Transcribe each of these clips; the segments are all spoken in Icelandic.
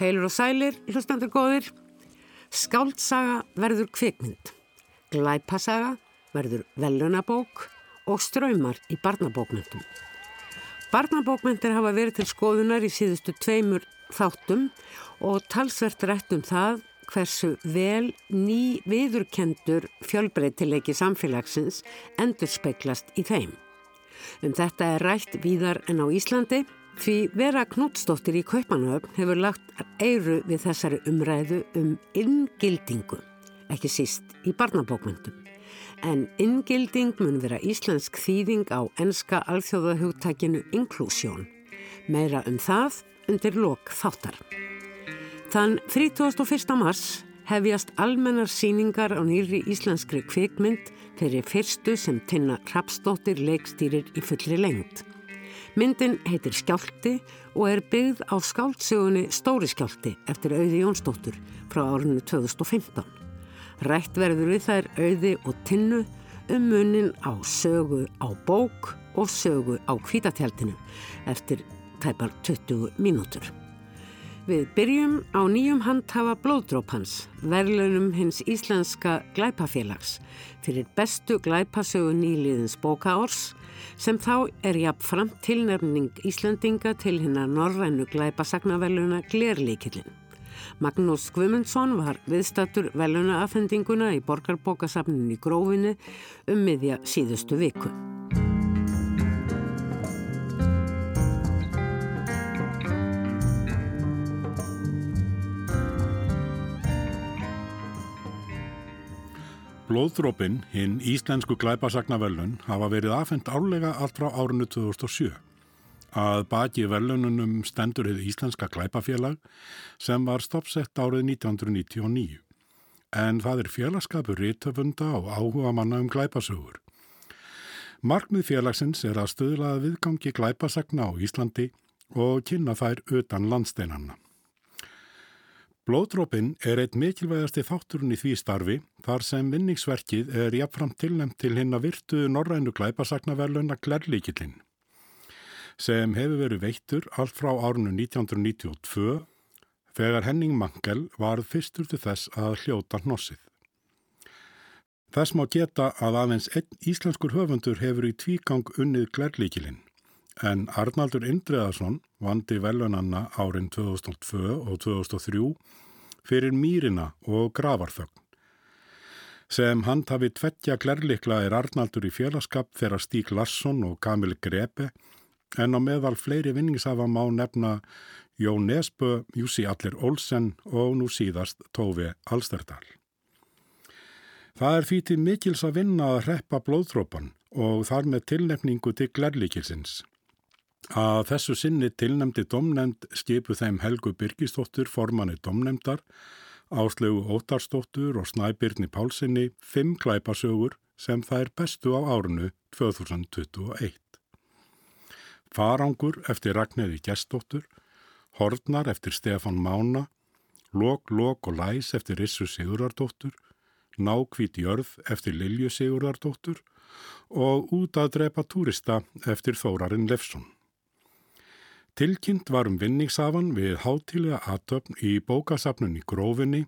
Heilur og sælir, hlustandur góðir. Skáldsaga verður kvikmynd. Glæpasaga verður velunabók og ströymar í barnabókmyndum. Barnabókmyndir hafa verið til skoðunar í síðustu tveimur þáttum og talsvert rætt um það hversu vel ný viðurkendur fjölbreytilegi samfélagsins endur speiklast í þeim. Um þetta er rætt víðar en á Íslandi Því Vera Knútsdóttir í Kaupanöfn hefur lagt eiru við þessari umræðu um inngildingu, ekki síst í barnabókmyndum. En inngilding mun vera íslensk þýðing á enska alþjóðahugtakinu Inclusion. Meira um það undir lok þáttar. Þann 31. mars hefjast almennar síningar á nýri íslenskri kvikmynd fyrir fyrstu sem Tinna Rapsdóttir leikstýrir í fullri lengt. Myndin heitir Skjálti og er byggð á skáldsögunni Stóri Skjálti eftir auði Jónsdóttur frá árinu 2015. Rætt verður við þær auði og tinnu um munin á sögu á bók og sögu á kvítatjaldinu eftir tæpar 20 mínútur. Við byrjum á nýjum handhafa blóðdrópans, verðlunum hins íslenska glæpafélags fyrir bestu glæpasögu nýliðins bókaors sem þá er jafn fram tilnefning Íslandinga til hinnar norrænu glæpasagnavelluna Glerlíkillin. Magnús Guimundsson var viðstatur veluna afhendinguna í borgarbókasafninu í Grófinni um miðja síðustu viku. Blóðdrópin, hinn íslensku glæpasagnavellun, hafa verið afhengt álega allt frá árinu 2007. Að baki vellununum stendur hefði Íslenska glæpafélag sem var stoppsett árið 1999. En það er félagskapur rítöfunda og áhuga manna um glæpasögur. Markmið félagsins er að stöðlaða viðgangi glæpasagna á Íslandi og kynna þær utan landsteinanna. Blóðdrópin er eitt mikilvægasti þátturinn í því starfi þar sem vinningsverkið er jafnframt tilnæmt til hinn að virtu norrænu glæpasagnaverluna Glerlíkillin sem hefur verið veittur allt frá árunu 1992 þegar Henning Mangel var fyrstur til þess að hljóta hnossið. Þess má geta að aðeins einn íslenskur höfundur hefur í tvígang unnið Glerlíkillin en Arnaldur Indreðarsson vandi velunanna árin 2002 og 2003 fyrir mýrina og gravarþögn. Sem handhafi tveggja glærlikla er Arnaldur í félagskap þegar Stík Larsson og Kamil Grepe en á meðal fleiri vinningshafa má nefna Jón Nesbø, Júsi Allir Olsen og nú síðast Tófi Alsterdal. Það er því til mikils að vinna að reppa blóðtrópan og þar með tilnefningu til glærlikilsins. Að þessu sinni tilnemdi domnemnd skipu þeim Helgu Birgistóttur formanni domnemndar, Áslegu Ótarstóttur og Snæbyrni Pálsini fimm klæpasögur sem það er bestu á árunu 2021. Farangur eftir Ragnæði Gjestóttur, Hortnar eftir Stefan Mána, Lok, Lok og Læs eftir Rissu Sigurardóttur, Nákvít Jörð eftir Lilju Sigurardóttur og Út að drepa túrista eftir Þórarinn Lefsson. Tilkynnt var um vinningsafan við hátilega aðtöfn í bókasafnun í Grófinni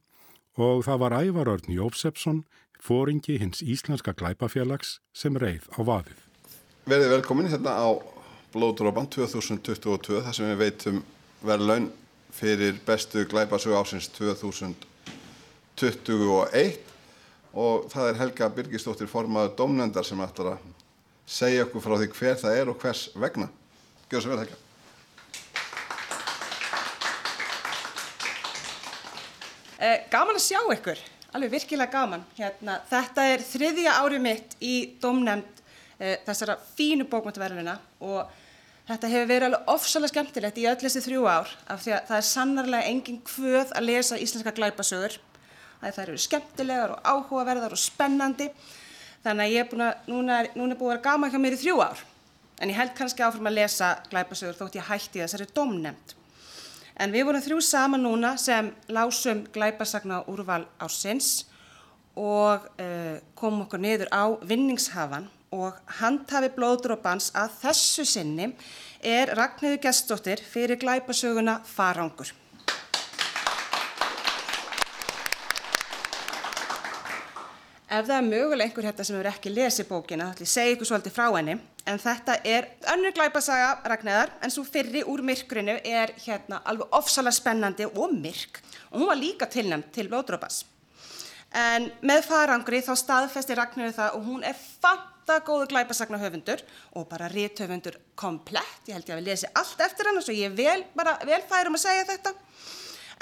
og það var Ævarörn Jópsepsson, fóringi hins Íslenska glæpafélags sem reið á vaðið. Verðið velkomin hérna á Blóðdrópan 2022 þar sem við veitum verðlaun fyrir bestu glæpasögu ásins 2021 og það er Helga Birgistóttir formaður domnendar sem ætlar að segja okkur frá því hver það er og hvers vegna. Gjör svo vel Helga. Gaman að sjá ykkur, alveg virkilega gaman. Hérna, þetta er þriðja ári mitt í domnemnd uh, eh, þessara fínu bókmöntaverðina og þetta hefur verið alveg ofsalega skemmtilegt í öll þessi þrjú ár af því að það er sannarlega engin kvöð að lesa íslenska glæpasögur. Það eru skemmtilegar og áhugaverðar og spennandi þannig að ég er búin að, núna er, núna er búin að vera gaman hjá mér í þrjú ár en ég held kannski áfram að lesa glæpasögur þótt ég hætti þessari domnemnd. En við vorum þrjú saman núna sem lásum glæpasagna úrval ársins og uh, komum okkur niður á vinningshafan og handhafi blóðdrópans að þessu sinni er Ragnhildur Gestóttir fyrir glæpasöguna Farangur. Ef það er mögulega einhver hérna sem hefur ekki lesið bókina, þá ætlum ég að segja ykkur svolítið frá henni. En þetta er önnur glæpasaga Ragnæðar, en svo fyrri úr myrkrinu er hérna alveg ofsalega spennandi og myrk. Og hún var líka tilnæmt til blóðdrópas. En með farangri þá staðfesti Ragnæður það og hún er fanta góðu glæpasagna höfundur og bara rétthöfundur komplett. Ég held ég að við lesi allt eftir hann og ég er vel, vel færum að segja þetta.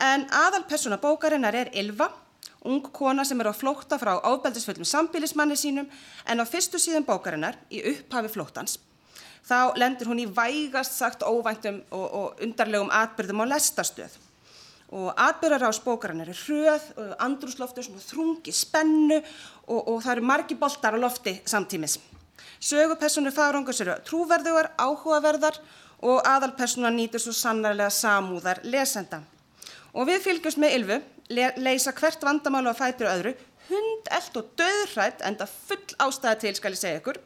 En aðal persóna bókarinnar er Ylva ung kona sem er á flótta frá ábeldisföllum sambílismanni sínum en á fyrstu síðan bókarinnar í upphafi flóttans þá lendur hún í vægast sagt óvæntum og, og undarlegum atbyrðum á lestastöð og atbyrðar á spókarinnar er hröð, andrúsloftur, þrungi, spennu og, og það eru margi boltar á lofti samtímis. Sögupersonu farangus eru trúverðugar, áhugaverðar og aðalpersona nýtur svo sannarlega samúðar lesenda. Og við fylgjumst með Ylvu le leysa hvert vandamálu á fætur öðru, hundelt og döðrætt, enda full ástæða til, skal ég segja ykkur.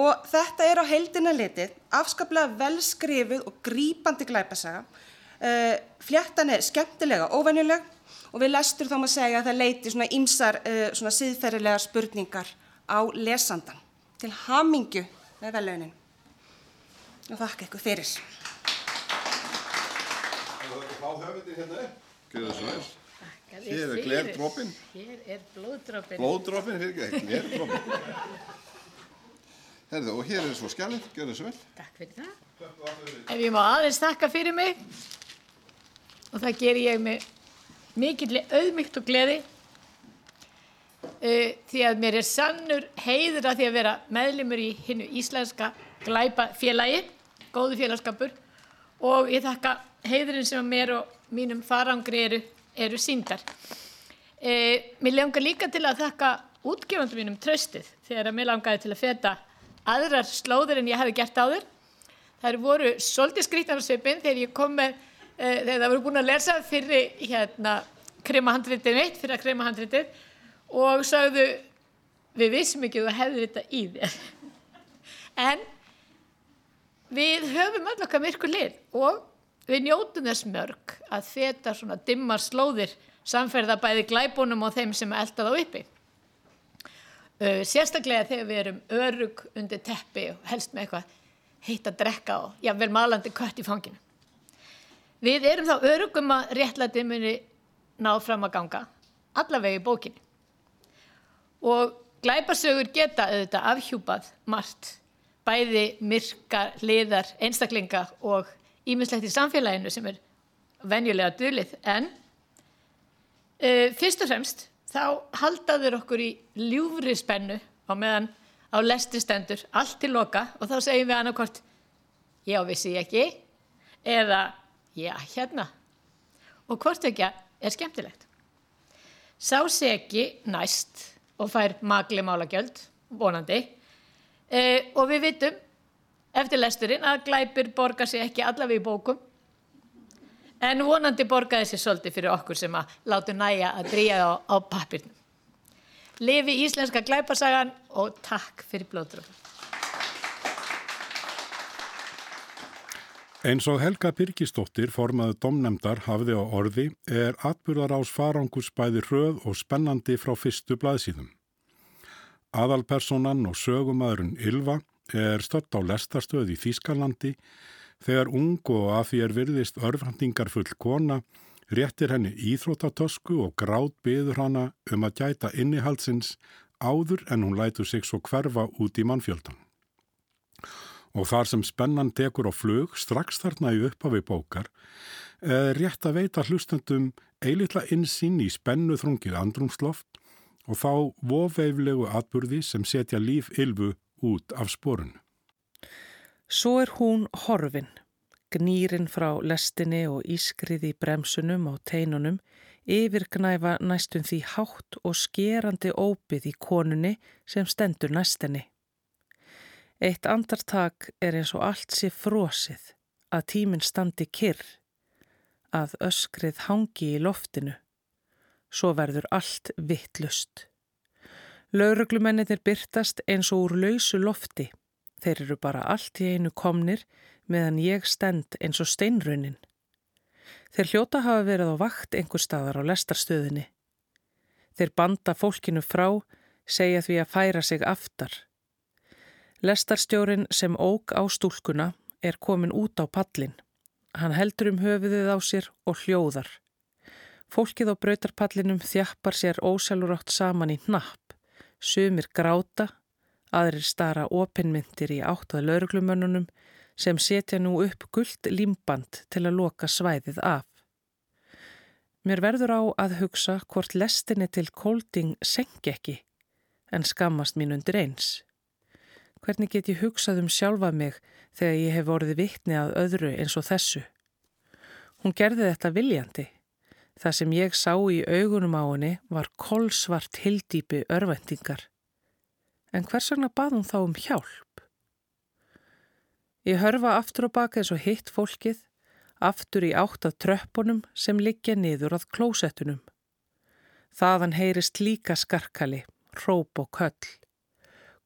Og þetta er á heildina litið, afskaplega velskrifuð og grípandi glæpasaga. Uh, fléttan er skemmtilega óvenjuleg og við lestur þá maður segja að það leiti svona ymsar uh, svona síðferðilegar spurningar á lesandan. Til hamingju með velaunin. Og þakka ykkur fyrir. Það er ekki fá höfundir hérna það svo vel. Hér er glerdrópin. Hér er blóðdrópin. Blóðdrópin, fyrir ekki, glerdrópin. Herðu, og hér er svo skjalið, gjör það svo vel. Takk fyrir það. Ef ég má aðeins þakka fyrir mig og það ger ég með mikill auðmygt og gleði uh, því að mér er sannur heiður að því að vera meðlimur í hinnu íslenska glæpa félagi, góðu félagskapur og ég þakka heiðurinn sem að mér og mínum farangri eru eru síndar. E, mér langar líka til að þakka útgefandum mínum tröstið þegar að mér langaði til að feta aðrar slóður en ég hafi gert áður. Það voru svolítið skrítanarsveipin þegar ég kom með, e, þegar það voru búin að lesa fyrir hérna kremahandritið mitt, fyrir að kremahandritið og sagðu við vissum ekki að þú hefði þetta í þér. En við höfum öll okkar myrkur lið og við njótum þess mörg að þetta svona dimmar slóðir samferða bæði glæbunum og þeim sem elda þá uppi. Sérstaklega þegar við erum örug undir teppi og helst með eitthvað heitt að drekka og jável malandi kött í fanginu. Við erum þá örugum að réttlætið muni náð fram að ganga, allavega í bókinni. Og glæbarsögur geta auðvitað afhjúpað margt, bæði myrka, liðar, einstaklinga og ímislegt í samfélaginu sem er venjulega dölið en uh, fyrst og fremst þá haldaður okkur í ljúfri spennu á meðan á lestistendur allt til loka og þá segjum við annarkort já vissi ég ekki eða já hérna. Og hvort ekki er skemmtilegt. Sá segi næst og fær magli málagjöld vonandi uh, og við vitum eftir lesturinn að glæpir borga sér ekki allavega í bókum en vonandi borgaði sér svolítið fyrir okkur sem að láta næja að drýja á, á pappirnum. Lifi íslenska glæparsagan og takk fyrir blóðdröfum. Eins og Helga Birgisdóttir formaðu domnemdar hafði á orði er atbyrðar ás farangus bæði hröð og spennandi frá fyrstu blaðsíðum. Aðalpersonan og sögumæðurinn Ylva er stött á lestarstöð í Þýskalandi þegar ung og að því er virðist örfhandingar full kona réttir henni íþróttatösku og grátt byður hana um að gæta innihaldsins áður en hún lætur sig svo hverfa út í mannfjöldan. Og þar sem spennan tekur á flug strax þarna í upphafi bókar er rétt að veita hlustendum eilitla insinn í spennu þrungið andrumsloft og þá voveiflegu atburði sem setja líf ylfu út af sporun. Svo er hún horfin, gnýrin frá lestinni og ískriði bremsunum og teinunum yfirgnæfa næstum því hátt og skerandi ópið í konunni sem stendur næstinni. Eitt andartak er eins og allt sé frosið, að tíminn standi kyrr, að öskrið hangi í loftinu. svo verður allt vittlust. Lauruglumennir byrtast eins og úr lausu lofti. Þeir eru bara allt í einu komnir meðan ég stend eins og steinrunin. Þeir hljóta hafa verið á vakt einhver staðar á lestarstöðinni. Þeir banda fólkinu frá, segja því að færa sig aftar. Lestarstjórin sem óg á stúlkuna er komin út á pallin. Hann heldur um höfuðið á sér og hljóðar. Fólkið á brautarpallinum þjappar sér ósjálfurátt saman í hnapp. Sumir gráta, aðrir stara opinmyndir í áttað lauruglumönnunum sem setja nú upp gullt límband til að loka svæðið af. Mér verður á að hugsa hvort lestinni til kólding sengi ekki en skammast mín undir eins. Hvernig get ég hugsað um sjálfa mig þegar ég hef vorið vittni að öðru eins og þessu? Hún gerði þetta viljandi. Það sem ég sá í augunum á henni var kolsvart hildýpi örvendingar. En hvers vegna bað hún þá um hjálp? Ég hörfa aftur og baka eins og hitt fólkið, aftur í átt að tröppunum sem liggja niður að klósettunum. Þaðan heyrist líka skarkali, róp og köll.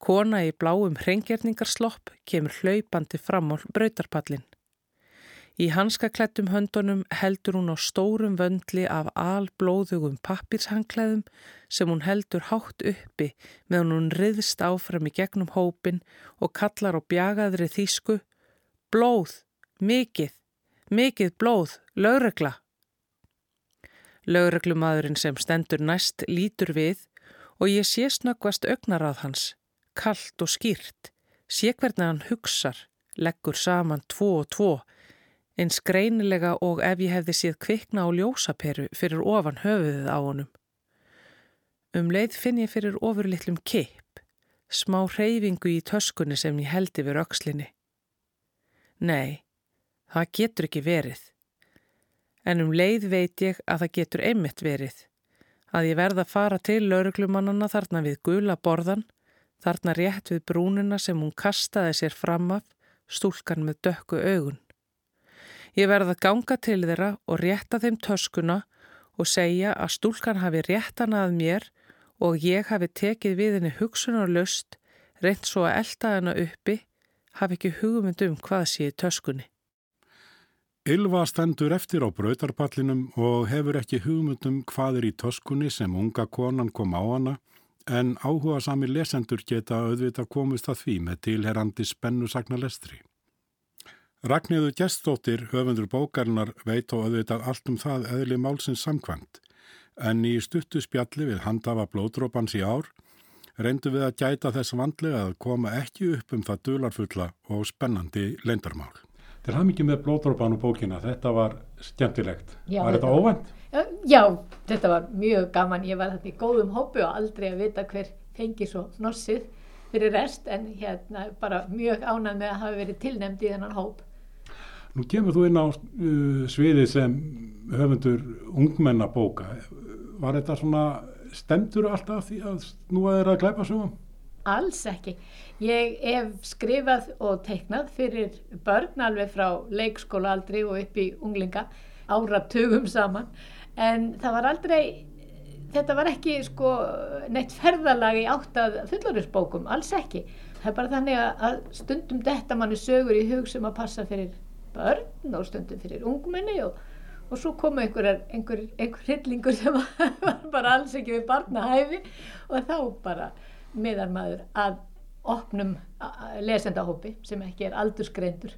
Kona í bláum hrengjarningarslopp kemur hlaupandi fram á brautarpallin. Í hanskaklættum höndunum heldur hún á stórum vöndli af alblóðugum pappirshanklæðum sem hún heldur hátt uppi meðan hún riðst áfram í gegnum hópin og kallar á bjagaðri þýsku Blóð, mikið, mikið blóð, lögregla. Lögreglumadurinn sem stendur næst lítur við og ég sé snöggvast augnar að hans, kallt og skýrt, sé hvernig hann hugsar, leggur saman tvo og tvo, eins greinilega og ef ég hefði séð kvikna á ljósaperu fyrir ofan höfuðið á honum. Um leið finn ég fyrir ofurlittlum kipp, smá reyfingu í töskunni sem ég held yfir aukslinni. Nei, það getur ekki verið. En um leið veit ég að það getur einmitt verið. Að ég verða að fara til lauruglumannana þarna við gula borðan, þarna rétt við brúnina sem hún kastaði sér fram af, stúlkan með dökku augun. Ég verða að ganga til þeirra og rétta þeim töskuna og segja að stúlkan hafi réttan að mér og ég hafi tekið við henni hugsunarlöst, reynd svo að elda henni uppi, hafi ekki hugmynd um hvað sé töskunni. Ylva stendur eftir á brautarpallinum og hefur ekki hugmyndum hvað er í töskunni sem unga konan kom á hana en áhuga sami lesendur geta auðvita komist að því með tilherrandi spennusagna lestri. Ragnhildur Gjestóttir, höfundur bókarinnar, veit og auðvitað allt um það eðli málsins samkvæmt, en í stuttu spjalli við handafa blóðdrópans í ár reyndu við að gæta þess vandlega að koma ekki upp um það dularfulla og spennandi leindarmál. Til haf mikið með blóðdrópan og bókina, þetta var skemmtilegt. Já, var þetta, þetta óvænt? Já, þetta var mjög gaman. Ég var þetta í góðum hópu og aldrei að vita hver fengi svo norsið fyrir rest en hérna bara mjög ánað með að hafa verið tilnemd í þennan hóp. Nú kemur þú inn á uh, sviði sem höfundur ungmennabóka. Var þetta svona stemtur alltaf því að nú að það er að glæpa svo? Alls ekki. Ég hef skrifað og teiknað fyrir börn alveg frá leikskóla aldrei og upp í unglinga áratugum saman en það var aldrei þetta var ekki sko neitt ferðalag í áttað fullorðisbókum, alls ekki. Það er bara þannig að stundum detta manni sögur í hug sem að passa fyrir börn og stundum fyrir ungmenni og, og svo kom einhver, einhver, einhver hryllingur sem var bara alls ekki við barnahæfi og þá bara miðar maður að opnum lesendahópi sem ekki er aldursgreindur.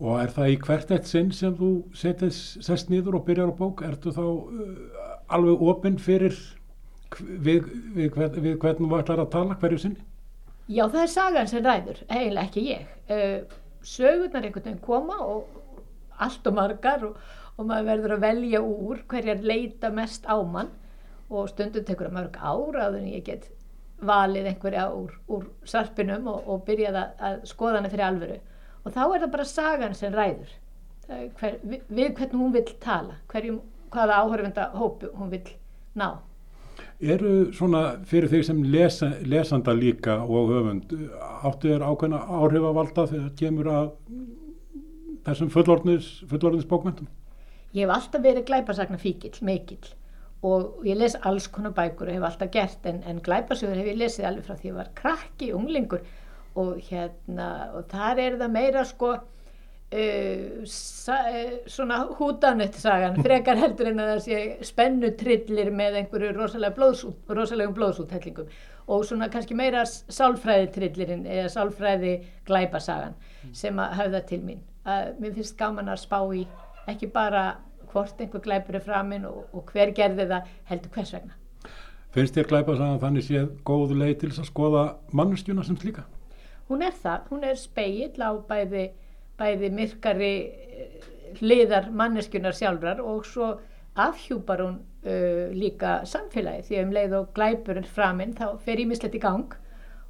Og er það í hvert eitt sinn sem þú setjast nýður og byrjar á bók, ertu þá uh, alveg opinn fyrir við, við, við, hvernig þú ætlar að tala hverju sinni? Já, það er sagan sem ræður, eiginlega ekki ég. Uh, sögurnar einhvern veginn koma og allt og margar og, og maður verður að velja úr hverjar leita mest á mann og stundum tekur það mörg ára að ég get valið einhverja úr, úr sarpinum og, og byrjað að, að skoða hana fyrir alvöru og þá er það bara sagan sem ræður hver, við, við hvernig hún vil tala hverjum, hvaða áhörfenda hópu hún vil ná eru svona fyrir þeir sem lesa, lesanda líka og höfund áttu þér ákveðna áhrifavalda þegar kemur að þessum fullorðnis, fullorðnis bókmyndum? Ég hef alltaf verið glæparsakna fíkil, meikil og ég les alls konar bækur og hef alltaf gert en, en glæpasögur hef ég lesið alveg frá því að ég var krakki, unglingur og hérna og þar er það meira sko uh, uh, svona húdanett sagan, frekar heldur en að það sé spennutrillir með einhverju rosalega blóðsút, rosalegum blóðsúthellingum og svona kannski meira sálfræðitrillirinn eða sálfræði glæpasagan sem að hafa það til mín að mér finnst gaman að spá í ekki bara hvort einhver glæpur er framinn og, og hver gerði það heldur hvers vegna. Finnst þér glæpasagan þannig séð góðu leið til að skoða mannustjuna sem slíka? Hún er það, hún er speill á bæði, bæði myrkari eh, hliðar manneskjunar sjálfrar og svo afhjúpar hún uh, líka samfélagi því að um leið og glæpur er framinn þá fer ímislegt í gang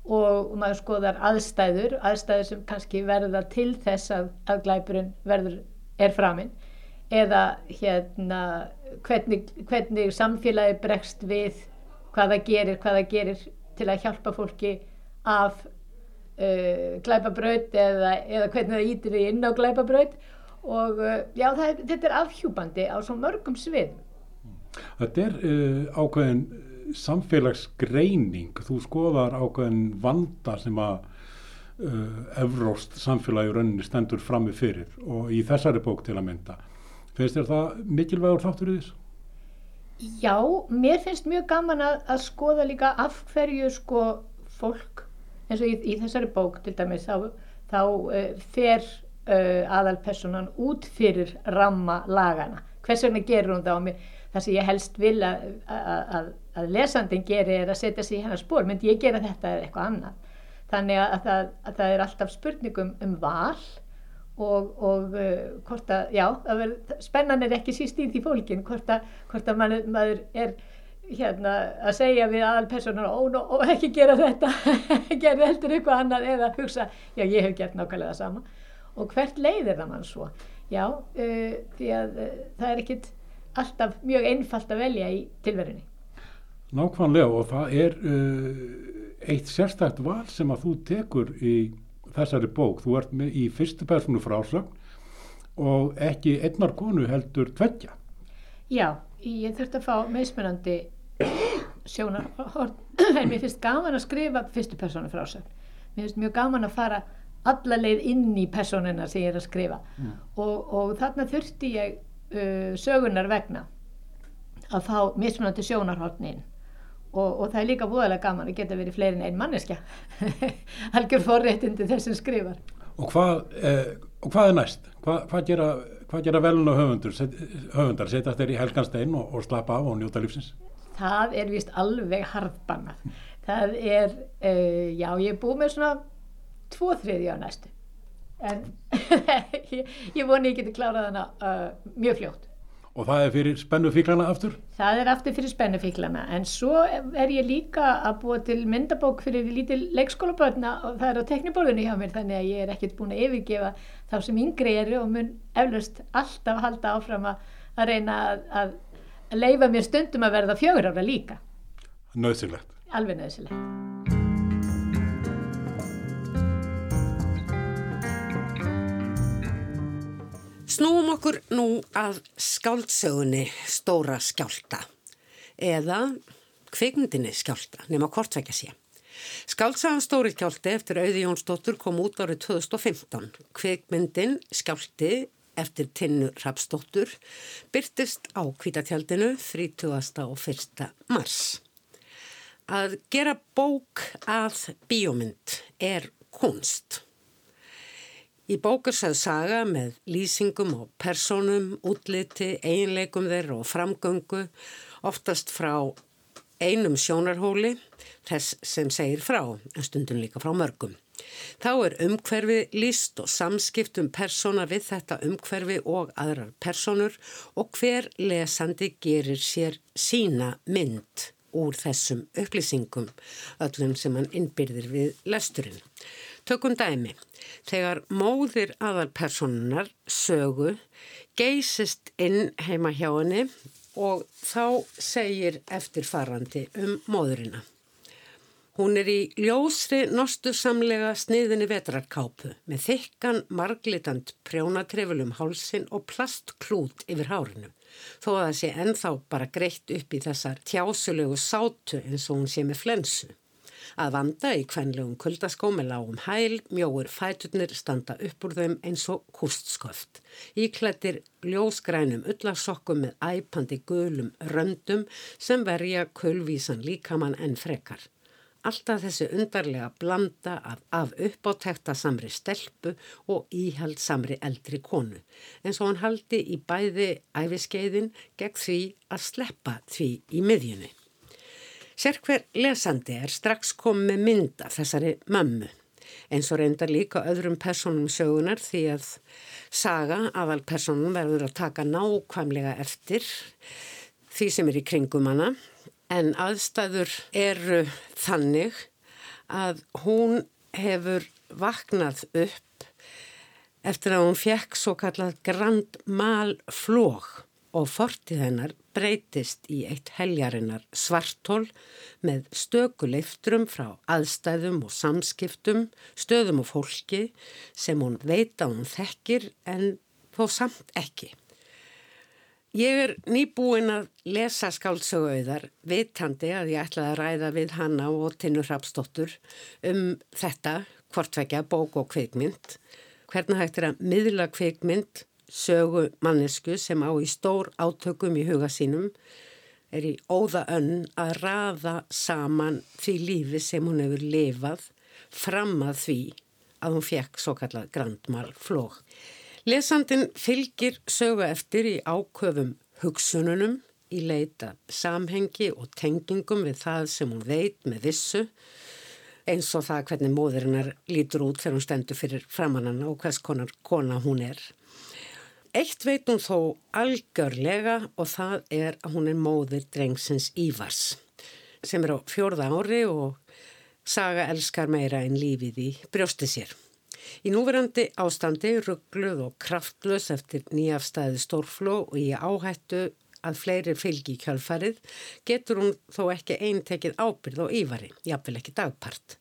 og maður skoðar aðstæður, aðstæður sem kannski verða til þess að, að glæpurinn verður er framinn eða hérna hvernig, hvernig samfélagi bregst við hvaða gerir, hvaða gerir til að hjálpa fólki af uh, glæpabraut eða, eða hvernig það ítir því inn á glæpabraut. Og uh, já það, þetta er afhjúbandi á svo mörgum svið Þetta er uh, ákveðin samfélagsgreining. Þú skoðar ákveðin vanda sem að uh, evróst samfélagi rauninni stendur frammi fyrir og í þessari bók til að mynda. Finnst þér það mikilvægur þáttur í þess? Já, mér finnst mjög gaman að, að skoða líka af hverju sko fólk eins og í, í þessari bók til dæmis þá, þá uh, fer uh, aðalpersonan út fyrir ramma lagana hvers vegna gerur hún það á mig? Það sem ég helst vil að, að, að lesandin gerir er að setja sig í hennar spór myndi ég gera þetta eða eitthvað annað? Þannig að það, að það er alltaf spurningum um val og, og uh, hvort að, já, spennan er ekki síst í því fólkin hvort að, hvort að maður, maður er hérna að segja við aðalpersonar ó, ó, ekki gera þetta gera heldur eitthvað annað eða hugsa já, ég hef gert nákvæmlega það sama og hvert leiðir það mann svo já, uh, því að uh, það er ekkit alltaf mjög einfalt að velja í tilverunni Nákvæmlega og það er uh, eitt sérstækt val sem að þú tekur í þessari bók. Þú ert með í fyrstu personu frásögn og ekki einnar konu heldur tveggja. Já, ég þurfti að fá meðsmennandi sjónar en mér finnst gaman að skrifa fyrstu personu frásögn. Mér finnst mjög gaman að fara alla leið inn í personina sem ég er að skrifa mm. og, og þarna þurfti ég uh, sögunar vegna að fá mismunandi sjónarhóttnin og, og það er líka búðalega gaman að geta verið fleirin einn manneskja algjör forréttindi þessum skrifar Og hvað, eh, og hvað er næst? Hvað, hvað gera, gera velun og höfundar setja þeir í helganstein og, og slappa af og njóta lífsins? Það er vist alveg harfbannað það er, uh, já ég er búið með svona tvo þriði á næstu. En ég, ég voni ég geti klárað hana uh, mjög fljótt. Og það er fyrir spennufíklana aftur? Það er aftur fyrir spennufíklana en svo er ég líka að búa til myndabók fyrir lítil leikskólaböðna og það er á tekniborðinu hjá mér þannig að ég er ekkert búin að yfirgefa þá sem yngri eru og mun eflust alltaf halda áfram að, að reyna að, að leifa mér stundum að verða fjögur ára líka. Nauðsilegt. Alveg nauðsilegt. Snúum okkur nú að skáldsögunni Stóra skjálta eða kvikmyndinni skjálta nema kortveikja sé. Skáltsagan Stóri skjálti eftir Auði Jónsdóttur kom út árið 2015. Kvikmyndin skjálti eftir Tinnu Rapsdóttur byrtist á kvítatjaldinu 30. og 1. mars. Að gera bók að bíómynd er kunst. Í bókarsað saga með lýsingum og personum, útliti, einleikum þeirra og framgöngu, oftast frá einum sjónarhóli, þess sem segir frá, en stundum líka frá mörgum. Þá er umhverfi, list og samskiptum persóna við þetta umhverfi og aðrar personur og hver lesandi gerir sér sína mynd úr þessum upplýsingum, öllum sem hann innbyrðir við lesturinn. Tökum dæmi. Þegar móðir aðalpersonunar sögu geysist inn heima hjá henni og þá segir eftirfarandi um móðurina. Hún er í ljósri nostursamlega sniðinni vetrarkápu með þykkan marglitand prjónatrefulum hálsin og plastklút yfir hárinu. þó að það sé ennþá bara greitt upp í þessar tjásulegu sátu eins og hún sé með flensu. Að vanda í kvenlegum kuldaskó með lágum hæl, mjóur fæturnir standa upp úr þeim eins og kústsköft. Íklættir ljósgrænum ullarsokkum með æpandi gulum röndum sem verja kulvísan líkamann en frekar. Alltaf þessi undarlega blanda af, af uppáttekta samri stelpu og íhald samri eldri konu. En svo hann haldi í bæði æfiskeiðin gegn því að sleppa því í miðjunni. Sérkver lesandi er strax komið með mynda þessari mömmu. En svo reyndar líka öðrum personum sögunar því að saga aðal personum verður að taka nákvæmlega eftir því sem er í kringum hana en aðstæður eru þannig að hún hefur vaknað upp eftir að hún fekk svo kallað grand mal flóg og fortið hennar breytist í eitt heljarinnar svartól með stökuleiftrum frá aðstæðum og samskiptum, stöðum og fólki sem hún veit að hún þekkir en þó samt ekki. Ég er nýbúin að lesa skáldsöguauðar vitandi að ég ætlaði að ræða við hanna og Tinnur Rapsdóttur um þetta, hvortvekja, bók og kveikmynd. Hvernig hægt er að miðla kveikmynd, sögu mannesku sem á í stór átökum í huga sínum, er í óða önn að raða saman því lífi sem hún hefur lifað fram að því að hún fekk svo kallað grandmal flók. Lesandin fylgir sögu eftir í áköfum hugsununum í leita samhengi og tengingum við það sem hún veit með vissu eins og það hvernig móðurinnar lítur út þegar hún stendur fyrir framannana og hvers konar kona hún er. Eitt veit hún þó algjörlega og það er að hún er móður drengsins Ívars sem er á fjórða ári og saga elskar meira en lífið í brjósti sér. Í núverandi ástandi ruggluð og kraftlös eftir nýjafstæði stórfló og í áhættu að fleiri fylgi í kjálfarið getur hún þó ekki eintekið ábyrð og ívari, jáfnvel ekki dagpart.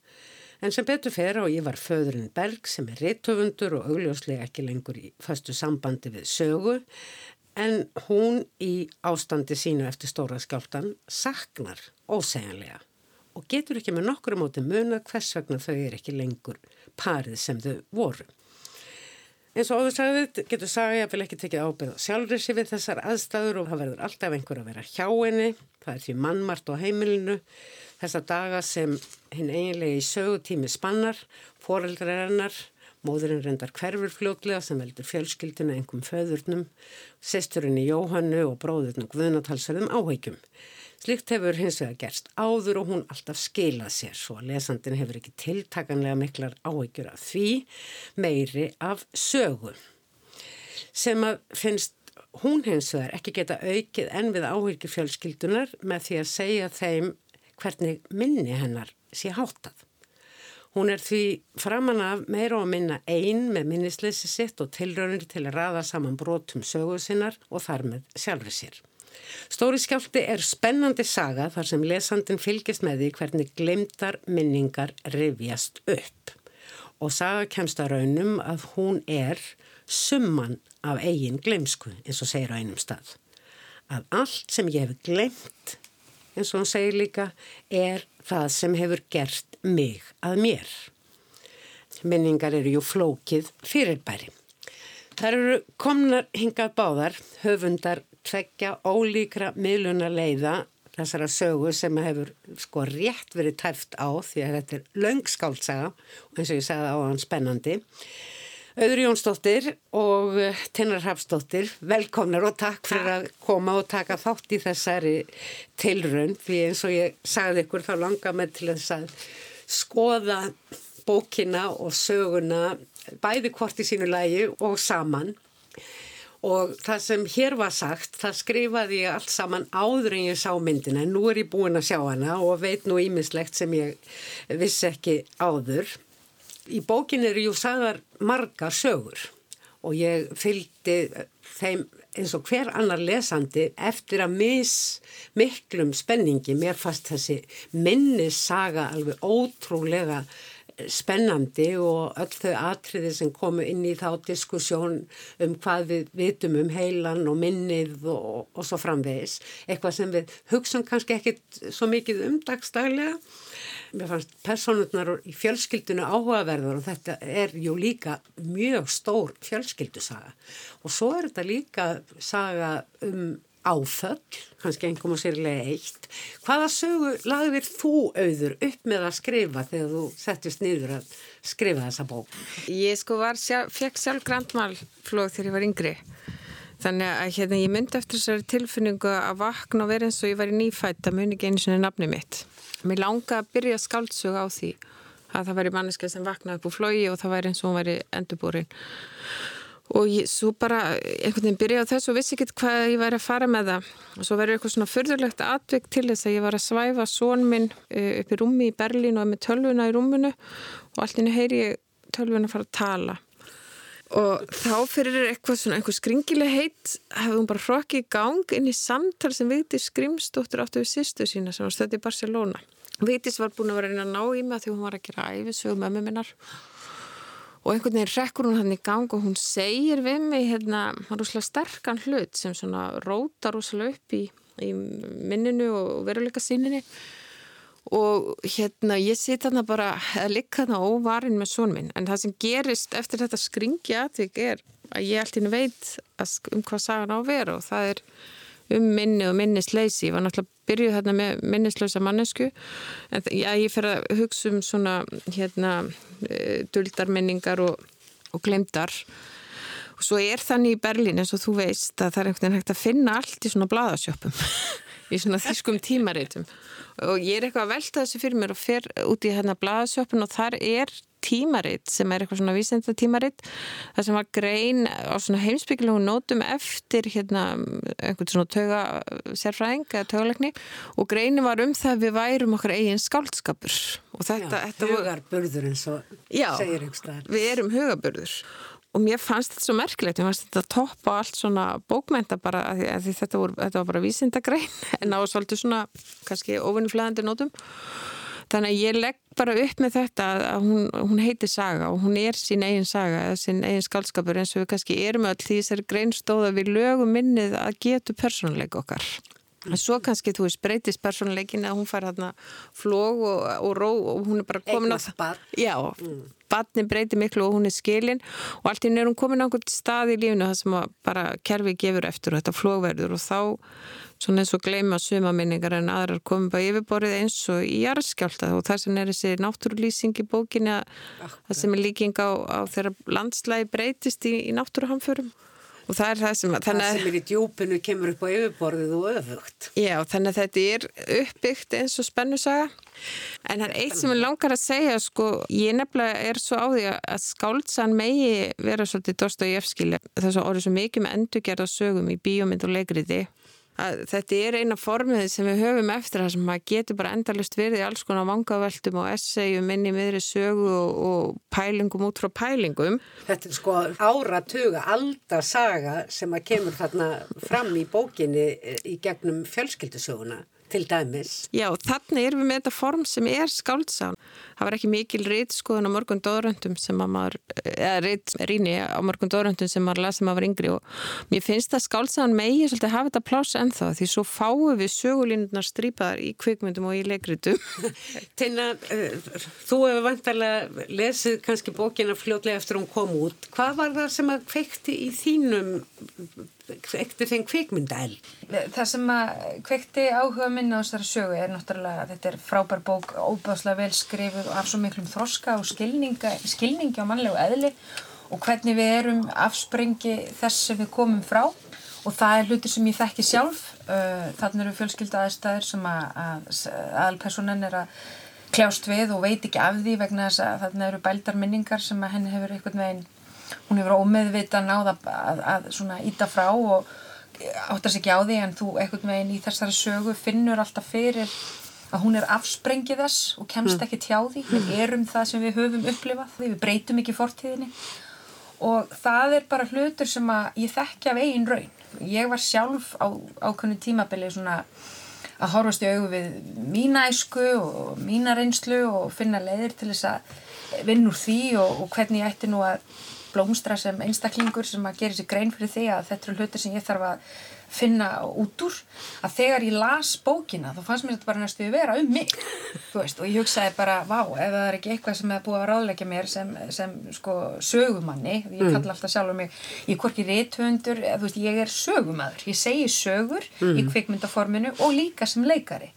En sem betur fer á Ívar föðurinn Berg sem er reittöfundur og augljóslega ekki lengur í fastu sambandi við sögu en hún í ástandi sínu eftir stóra skjáltan saknar ósegjanlega og getur ekki með nokkru móti muna hvers vegna þau er ekki lengur parið sem þau voru. En svo áður sagðið getur sagið að vil ekki tekið ábyrða sjálfrið sér við þessar aðstæður og það verður alltaf einhver að vera hjá henni. Það er því mannmart á heimilinu. Þessar daga sem hinn eiginlega í sögutími spannar, foreldrar hennar, móðurinn reyndar hverfur fljótlega sem veldur fjölskyldinu einhverjum föðurnum, sesturinn í Jóhannu og bróðurnum Guðnatalsverðum áhegjum. Slikt hefur hins vegar gerst áður og hún alltaf skilað sér svo að lesandin hefur ekki tiltakanlega miklar áhyggjur af því meiri af sögu sem að finnst hún hins vegar ekki geta aukið en við áhyggjur fjölskyldunar með því að segja þeim hvernig minni hennar sé hátað. Hún er því framan af meira og minna einn með minnisleysi sitt og tilraunir til að raða saman brotum sögu sinnar og þar með sjálfur sér. Stóri skjálti er spennandi saga þar sem lesandin fylgist með því hvernig glemtar minningar rivjast upp og saga kemst að raunum að hún er summan af eigin glemsku eins og segir á einum stað. Að allt sem ég hef glemt eins og hún segir líka er það sem hefur gert mig að mér. Minningar eru jú flókið fyrirbæri. Það eru komnar hingað báðar, höfundar tveggja ólíkra miðluna leiða þessara sögu sem hefur sko rétt verið tæft á því að þetta er laungskáltsaga og eins og ég segði á hann spennandi. Öður Jónsdóttir og eh, Tinnar Hafsdóttir, velkomnar og takk fyrir að koma og taka þátt í þessari tilrönd því eins og ég sagði ykkur þá langar mig til þess að skoða bókina og söguna bæði hvort í sínu lægi og saman og það sem hér var sagt, það skrifaði ég allt saman áður en ég sá myndina en nú er ég búin að sjá hana og veit nú ímislegt sem ég vissi ekki áður. Í bókin eru jú sagðar marga sögur og ég fylgdi þeim eins og hver annar lesandi eftir að mis miklum spenningi mér fast þessi minnissaga alveg ótrúlega spennandi og öll þau atriði sem komu inn í þá diskussjón um hvað við vitum um heilan og minnið og, og svo framvegis. Eitthvað sem við hugsaum kannski ekkit svo mikið umdagstaglega. Mér fannst personurnar í fjölskyldinu áhugaverður og þetta er jú líka mjög stór fjölskyldusaga. Og svo er þetta líka saga um áföll, kannski einhverjum og sérlega eitt. Hvaða sögu lagðir þú auður upp með að skrifa þegar þú settist niður að skrifa þessa bók? Ég sko var, sjálf, fekk sjálf grandmálflóð þegar ég var yngri. Þannig að hérna, ég myndi eftir þessari tilfinningu að vakna og vera eins og ég var í nýfætt að muni ekki einu svona nafni mitt. Mér langa að byrja skáldsög á því að það væri manneska sem vaknaði upp úr flógi og það væri eins og hún væri endurbúrin og ég, svo bara einhvern veginn byrjaði á þessu og vissi ekki hvað ég væri að fara með það. Og svo verður eitthvað svona förðurlegt atvik til þess að ég var að svæfa són minn eh, upp í rúmi í Berlín og með tölvuna í rúmunu og allt inn heyri ég tölvuna að fara að tala. Og þá fyrir eitthvað svona einhver skringileg heit hefði hún bara hrokkið í gang inn í samtal sem Vigdís Skrimsdóttir áttu við sýstu sína sem var stöðið í Barcelona. Vigdís var búin að vera að ná í mig því hún var að gera minnar og einhvern veginn rekkur hún hann í gang og hún segir við mig hérna, hann rúslega sterkan hlut sem svona rótar rúslega upp í, í minninu og veruleika síninni. Og hérna ég sitt hann bara að likka hann óvarinn með són minn. En það sem gerist eftir þetta skringja því er að ég alltaf veit um hvað sagan á að vera og það er um minni og minnisleysi ég var náttúrulega byrjuð hérna með minnislösa mannesku en já, ég fer að hugsa um svona hérna e, duldarminningar og, og glemdar og svo er þannig í Berlín eins og þú veist að það er einhvern veginn hægt að finna allt í svona bladasjöpum í svona þýskum tímaritum og ég er eitthvað að velta þessu fyrir mér og fer út í hérna bladasjöpun og þar er tímaritt sem er eitthvað svona vísenda tímaritt það sem var grein á svona heimsbyggilegu nótum eftir hérna einhvern svona tauga sérfræðing eða taugalegni og greinin var um það að við værum okkar eigin skáldskapur. Og þetta, þetta hugarburður eins og segir einhverstaðar við erum hugarburður og mér fannst þetta svo merkilegt, mér fannst þetta toppa allt svona bókmenta bara að að þetta, voru, þetta var bara vísindagrein en á svolítið svona kannski ofinnflæðandi nótum Þannig að ég legg bara upp með þetta að hún, hún heitir saga og hún er sín eigin saga eða sín eigin skaldskapur eins og við kannski erum öll því þessari greinstóða við lögum minnið að getu persónuleik okkar. En svo kannski þú veist breytist persónuleikin að hún fær hérna flóg og, og ró og hún er bara komin Eignast barn. Já, mm. barni breytir miklu og hún er skilin og allt er hún komin á einhvern stað í lífinu það sem bara kerfi gefur eftir og þetta flógverður og þá svona eins og gleyma sumaminningar en aðrar komum bara yfirborðið eins og í jarðskjálta og það sem er þessi náttúrulýsing í bókinni að það sem er líking á, á þeirra landslægi breytist í, í náttúruhamförum og það er það sem að það sem er í djúpinu kemur upp á yfirborðið og öfugt. Já þannig að þetta er uppbyggt eins og spennusaga. En það er eitt sem ég langar að segja sko ég nefnilega er svo á því að skáltsan megi vera svolítið Dostoyevski þess að orðið svo mikið með endurgerða sögum í bíómynd og leikriði að þetta er eina formið sem við höfum eftir það sem maður getur bara endalist verið í alls konar vangaveltum og essayum inn í miðri sögu og, og pælingum út frá pælingum. Þetta er sko áratuga, aldar saga sem að kemur þarna fram í bókinni í gegnum fjölskyldusöguna til dæmis. Já, þannig erum við með þetta form sem er skáldsán. Það var ekki mikil rít skoðun á mörgum dóðröndum sem að maður, eða rít ríni á mörgum dóðröndum sem maður lasi maður yngri og mér finnst að skáldsán megi svolítið hafa þetta pláss ennþá því svo fáum við sögulínunar strípaðar í kvikmyndum og í leikritum. Teina, uh, þú hefur vantarlega lesið kannski bókina fljótlega eftir hún kom út. Hvað var það sem að kveikti í þínum eftir þeim kvikmyndael? Það sem að kveikti áhuga minna á þessari sögu er náttúrulega þetta er frábær bók, óbáslega vel skrifuð og af svo miklum þroska og skilningi á mannlegu eðli og hvernig við erum afsprengi þess sem við komum frá og það er hluti sem ég þekki sjálf þannig eru fjölskylda aðstæðir sem að, að aðalpersonan er að kljást við og veit ekki af því vegna þess að þarna eru bældar minningar sem að henni hefur einhvern veginn hún hefur ómeðvita náða að, að svona íta frá og áttar sér ekki á því en þú einhvern veginn í þessari sögu finnur alltaf fyrir að hún er afsprengið þess og kemst mm. ekki tjá því. Við erum það sem við höfum upplifað. Við breytum ekki fortíðinni. Og það er bara hlutur sem að ég þekkja af eigin raun. Ég var sjálf á ákveðnu tímabili svona að horfast í augu við mína æsku og mína reynslu og finna leiðir til þess að vinn úr því og, og hvernig ég ætti nú að blómstra sem einstaklingur sem að gera sér grein fyrir því að þetta eru hlutir sem ég þarf að finna út úr að þegar ég las bókina þá fannst mér þetta bara næstu að vera um mig veist, og ég hugsaði bara, vá, ef það er ekki eitthvað sem er búið að ráðleggja mér sem, sem sko, sögumanni, ég mm. kalla alltaf sjálfur mig, ég er hvorki rétthundur ég er sögumæður, ég segi sögur mm. í kvikmyndaforminu og líka sem leikari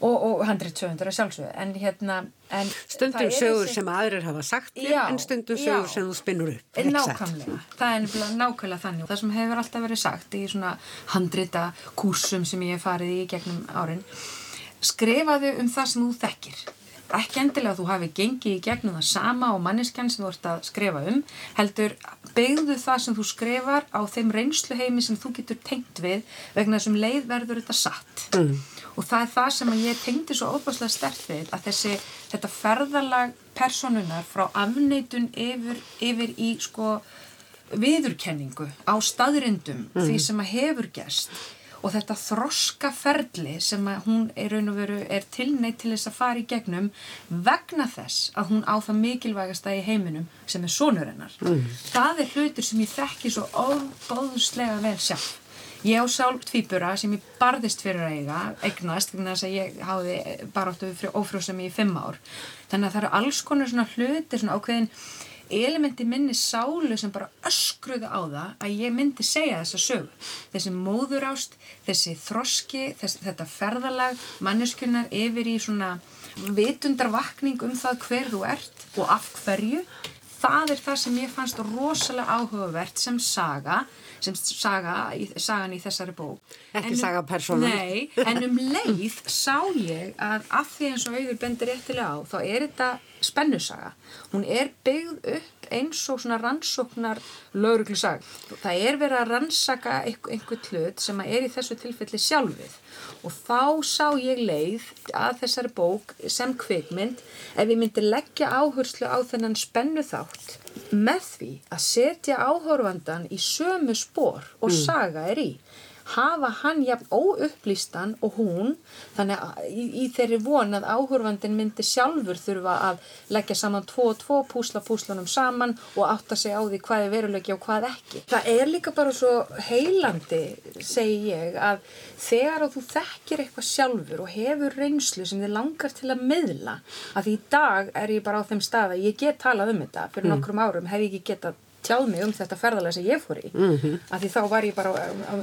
og, og handritsöfundur að sjálfsögðu. En hérna en stundum sögur sem aðrir hafa sagt þér en stundum sögur sem þú spinnur upp nákvæmlega, það er nákvæmlega, nákvæmlega þannig. Það sem hefur alltaf verið sagt í svona handrita kúsum sem ég hef farið í gegnum árin skrifaðu um það sem þú þekkir. Ekki endilega að þú hafi gengið í gegnum það sama og manneskjan sem þú ert að skrifa um heldur byggðu það sem þú skrifar á þeim reynsluheimi sem þú getur tengt við vegna þessum leið verður þetta satt. Mm og það er það sem ég tengdi svo óbúslega stert við að þessi, þetta ferðalag personunar frá afneitun yfir, yfir í sko viðurkenningu á staðrindum mm. því sem að hefur gerst og þetta þroska ferli sem að hún er er tilneitt til þess að fara í gegnum vegna þess að hún á það mikilvægasta í heiminum sem er sonur hennar. Mm. Það er hlutur sem ég þekki svo óbóðslega vel sjálf Ég á sjálf tvíbura sem ég barðist fyrir að eiga, eignast, þannig að ég háði baráttu ofrjóðsum í fimm ár. Þannig að það eru alls konar svona hluti, svona ákveðin elementi minni sálu sem bara öskruðu á það að ég myndi segja þessa sög. Þessi móðurást, þessi þroski, þess, þetta ferðalag, manneskunar yfir í svona vitundarvakning um það hver þú ert og af hverju. Það er það sem ég fannst rosalega áhugavert sem saga sem saga, sagan í þessari bók. Ekki um- saga persónum. Nei, en um leið sá ég að af því eins og auður bendir réttilega á, þá er þetta spennusaga. Hún er byggð upp eins og svona rannsóknar lauruglusag. Það er verið að rannsaka einhver hlut sem er í þessu tilfelli sjálfið og þá sá ég leið að þessari bók sem kvikmynd ef ég myndi leggja áherslu á þennan spennu þátt með því að setja áhörvandan í sömu spór og mm. saga er í hafa hann jafn óupplýstan og hún þannig að í, í þeirri von að áhörfandin myndi sjálfur þurfa að leggja saman tvo og tvo púsla púslanum saman og átta sig á því hvað er verulegja og hvað ekki. Það er líka bara svo heilandi, segi ég, að þegar þú þekkir eitthvað sjálfur og hefur reynslu sem þið langar til að miðla, að því í dag er ég bara á þeim stað að ég get talað um þetta, fyrir mm. nokkrum árum hef ég ekki getað tjáð mig um þetta ferðalega sem ég fór í mm -hmm. af því þá var ég bara á, á,